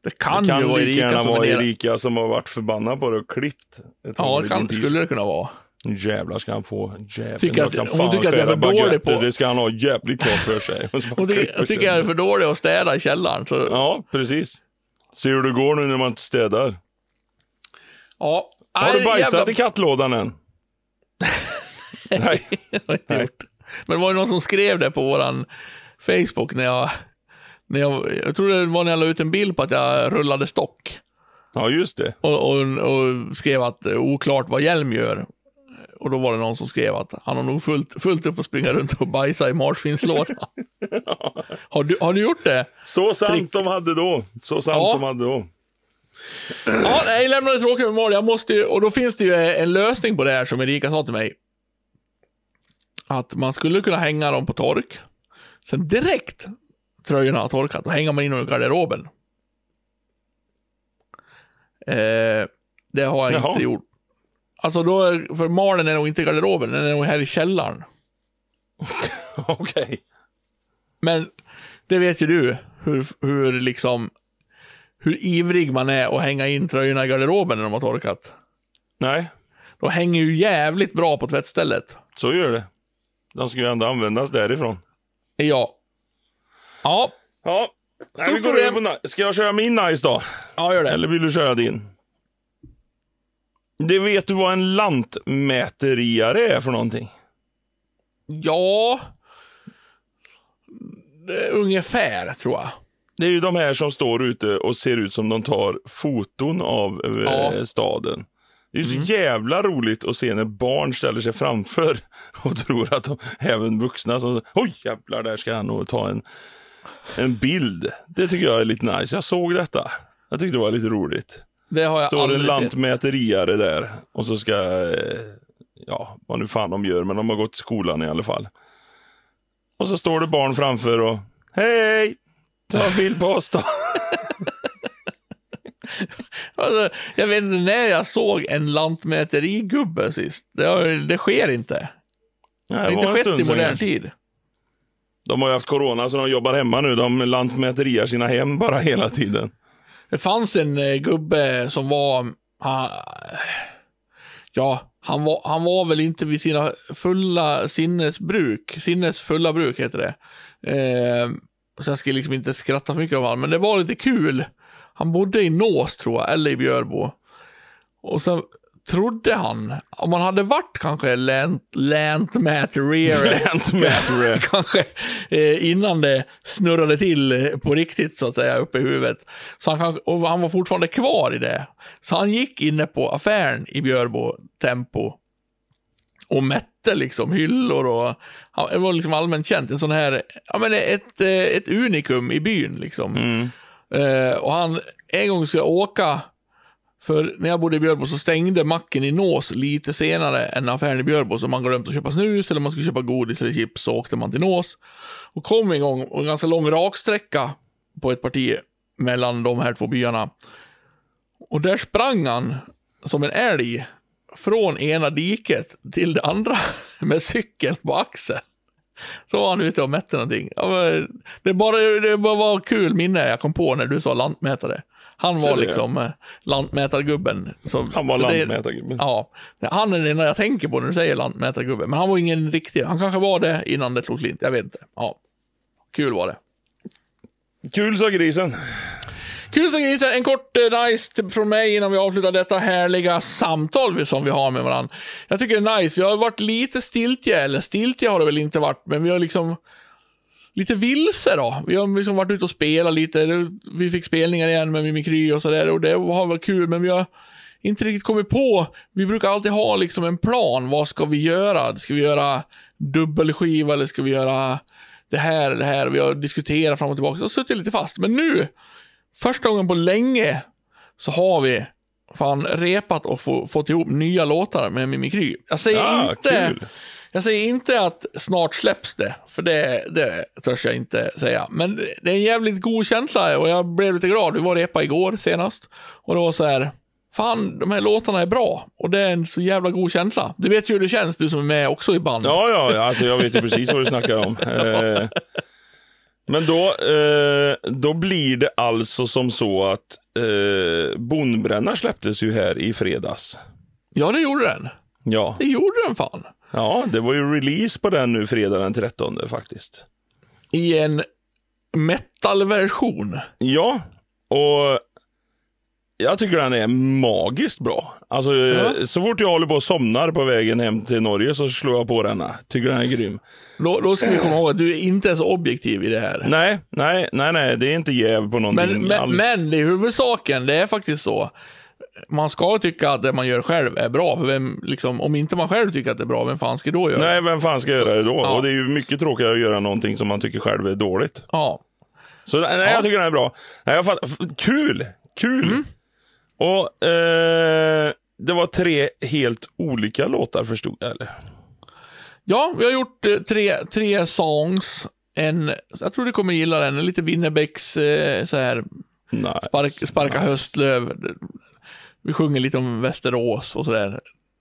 Det kan, Det kan ju vara Erika som vara. Erika som har varit förbannad på det och klippt. Ja, det kan, skulle det kunna vara. Jävlar ska han få. Jävlar, Tycker att- kan hon tycker att jag är för dålig på- Det ska han ha jävligt klart för sig. *laughs* Hon tycker, tycker jag är för dålig att städa i källaren. Så, ja. Ja, precis. Se hur det går nu när man inte städar. Har Nej, du bajsat jävla- i kattlådan än? *laughs* Nej. Det har inte Nej. gjort. Men det var ju någon som skrev det på våran Facebook när jag, när jag, jag tror det var när jag la ut en bild på att jag rullade stock. Ja, just det. Och, och, och skrev att oklart vad Hjelm gör. Och då var det någon som skrev att han har nog fullt, fullt upp att springa runt och bajsa i marsvinslådan. *laughs* har, du, har du gjort det? Så sant Trick. de hade då. Så sant Ja. de hade då. Ja, nej, lämnade tråkiga memorier. Jag måste ju, och då finns det ju en lösning på det här som Erika sa till mig. Att man skulle kunna hänga dem på tork. Sen direkt tröjorna har torkat, då hänger man in dem i garderoben. Eh, det har jag Jaha. inte gjort. Alltså då, är- för malen är nog inte i garderoben, den är nog här i källaren. *laughs* Okej. Men det vet ju du, hur, hur liksom, hur ivrig man är att hänga in tröjorna i garderoben när de har torkat. Nej, De hänger ju jävligt bra på tvättstället. så gör det. De ska ju ändå användas därifrån. Ja. Ja, Ja. Nej, Stort vi går problem. över på ni- Ska jag köra min nice då? ja gör det. Eller vill du köra din? Det vet du vad en lantmäteriare är för någonting? Ja. Ungefär, tror jag. Det är ju de här som står ute och ser ut som de tar foton av eh, Ja. Mm. staden. Det är så jävla roligt att se när barn ställer sig framför *laughs* och tror att de, även vuxna som oj jävlar, där ska han nog ta en, en bild. Det tycker jag är lite nice. Jag såg detta. Jag tyckte det var lite roligt. Det har jag Står en lantmäteriare där och så ska, eh, ja, vad nu fan de gör, men de har gått i skolan i alla fall. Och så står det barn framför och, hej, ta en bild på oss då. *laughs* Alltså, jag vet inte när jag såg en lantmäterigubbe sist. Det, har, det sker inte. Det Nej, har det inte var en skett i modern tid. De har ju haft corona så de jobbar hemma nu. De lantmäteriar sina hem bara hela tiden. Det fanns en eh, gubbe som var... Han, ja, han var, han var väl inte vid sina fulla sinnesbruk. Sinnes fulla bruk heter det. Eh, så jag ska liksom inte skratta för mycket av honom, men det var lite kul. Han bodde i Nås tror jag, eller i Björbo. Och sen trodde han, om man hade varit kanske lant, lantmäteriare Lantmätare. *laughs* *laughs* kanske eh, innan det snurrade till på riktigt så att säga uppe i huvudet. Så han, kan, och han var fortfarande kvar i det. Så han gick inne på affären i Björbo Tempo och mätte liksom hyllor och han, det var liksom allmänt känt. En sån här, ja men ett, eh, ett unikum i byn liksom. Eh, och han, en gång ska jag åka för när jag bodde i Björbo så stängde macken i Nås lite senare än affären i Björbo. Så man glömt att köpa snus eller man skulle köpa godis eller chips så åkte man till Nås. Och kom en gång, och en ganska lång raksträcka på ett parti mellan de här två byarna. Och där sprang han som en älg från ena diket till det andra *laughs* med cykeln på axeln. Så var han ute och mätte någonting. Det, bara, det bara var kul minne jag kom på när du sa lantmätare. Han var liksom eh, lantmätargubben. Så, Han var så det- lantmätargubben. Ja, han är den enda jag tänker på när du säger lantmätargubbe. Men han var ingen riktig, han kanske var det innan det slog slint, jag vet inte. Ja, kul var det. Kul sa grisen. Kul som grisen, en kort eh, nice från mig innan vi avslutar detta härliga samtal vi- som vi har med varandra. Jag tycker det är nice, vi har varit lite stiltje, eller stiltje har det väl inte varit, men vi har liksom lite vilse då. Vi har liksom varit ute och spelat lite, vi fick spelningar igen med Mimikry och sådär och det har varit kul, men vi har inte riktigt kommit på. Vi brukar alltid ha liksom en plan, vad ska vi göra? Ska vi göra dubbelskiva eller ska vi göra det här eller det här? Vi har diskuterat fram och tillbaka, har suttit lite fast. Men nu, första gången på länge, så har vi fan repat och få, fått ihop nya låtar med Mimikry. Jag säger Ja, inte... kul. Jag säger inte att snart släpps det, för det, det törs jag inte säga. Men det är en jävligt god känsla och jag blev lite glad. Vi var och repa igår senast och det var så här, fan de här låtarna är bra och det är en så jävla god känsla. Du vet ju hur det känns, du som är med också i band. Ja, ja, ja, alltså jag vet ju precis vad du snackar om. *laughs* Eh, men då, eh, då blir det alltså som så att eh, Bondbränna släpptes ju här i fredags. Ja, det gjorde den. Ja. Det gjorde den fan. Ja, det var ju release på den nu fredag den 13 faktiskt. I en metal-version. Ja, och jag tycker den är magiskt bra. Alltså, Ja. så fort jag håller på och somnar på vägen hem till Norge så slår jag på denna. Tycker den är grym. Då, då ska vi komma ihåg att du inte är så objektiv i det här. Nej, nej, nej, nej, det är inte jäv på någonting Men, men, alls. men i huvudsaken, det är faktiskt så. Man ska tycka att det man gör själv är bra. För vem, liksom, om inte man själv tycker att det är bra, vem fan ska då göra det? Nej, vem fan ska göra det då? ja. Och det är ju mycket tråkigare att göra någonting som man tycker själv är dåligt. Ja. Så nej, jag tycker den är bra. Nej, jag fatt, kul! Kul! Mm. Och eh, det var tre helt olika låtar förstod jag, eller? Ja, vi har gjort eh, tre, tre songs. En, jag tror du kommer gilla den, en lite Winnerbäcks eh, så här, Nice. spark, sparka nice. höstlöv. Vi sjunger lite om Västerås och sådär.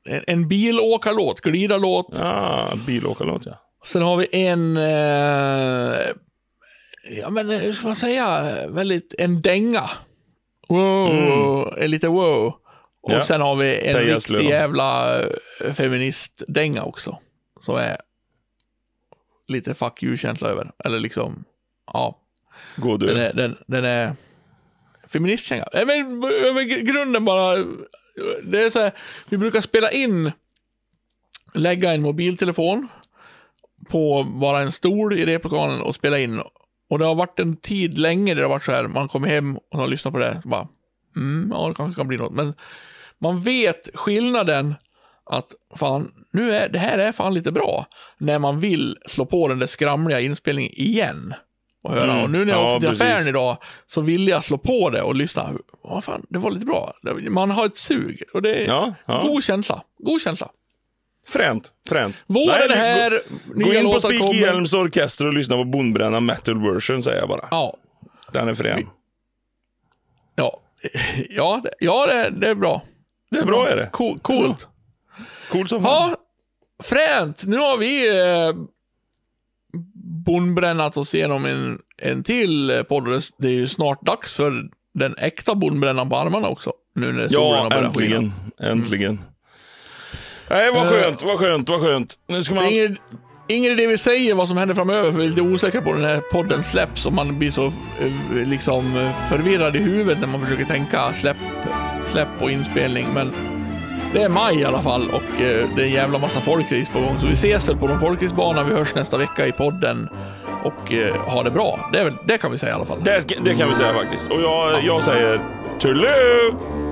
En, en bilåkarlåt, glidarlåt. Ah, bilåkarlåt ja. Sen har vi en, eh, ja men eh, hur ska man säga, väldigt, en dänga. Wow, en lite wow. Och Ja. sen har vi en riktig jävla eh, feministdänga också. Som är lite fuck you-känsla över. Eller liksom, ja. Den du. är, den, den är feministkänga. Nej, men över grunden bara, det är så här, vi brukar spela in, lägga en mobiltelefon på bara en stol i replokalen och spela in. Och det har varit en tid länge där det har varit så här, man kommer hem och har lyssnat på det, bara, mm, ja det kanske kan bli något. Men man vet skillnaden att fan, nu är, det här är fan lite bra. När man vill slå på den där skramliga inspelningen igen. Och höra. Mm. Och nu när jag Ja, åkte till affären idag så ville jag slå på det och lyssna. Vad fan, det var lite bra. Man har ett sug. Och det är Ja, ja. god känsla. God känsla. Fränt, fränt. Våren Nej, är gå- här, Gå nya in på kommer. Hjelms orkester och lyssna på Bondbränna metal version säger jag bara. Ja. Den är frän. Ja, *laughs* ja, det, ja det, det är bra. Det är bra är det. Co- coolt. Cool som fan. Ja, fränt. Nu har vi eh, bondbrännat oss igenom en, en till eh, podd. och det- är ju snart dags för den äkta bondbrännan på armarna också. Nu när Ja, börjat skina. äntligen. Äntligen. Nej, vad skönt, vad skönt, vad skönt. Nu ska Det man... är ingen, idé vi säger vad som händer framöver, för vi är lite osäkra på när den här podden släpps och man blir så eh, liksom eh, förvirrad i huvudet när man försöker tänka släpp, släpp och inspelning. Men det är maj i alla fall och eh, det är en jävla massa folkrace på gång. Så vi ses väl på någon folkracebana. Vi hörs nästa vecka i podden och eh, ha det bra. Det, är väl, det kan vi säga i alla fall. Det, det kan vi säga faktiskt. Och jag, jag säger Tulu!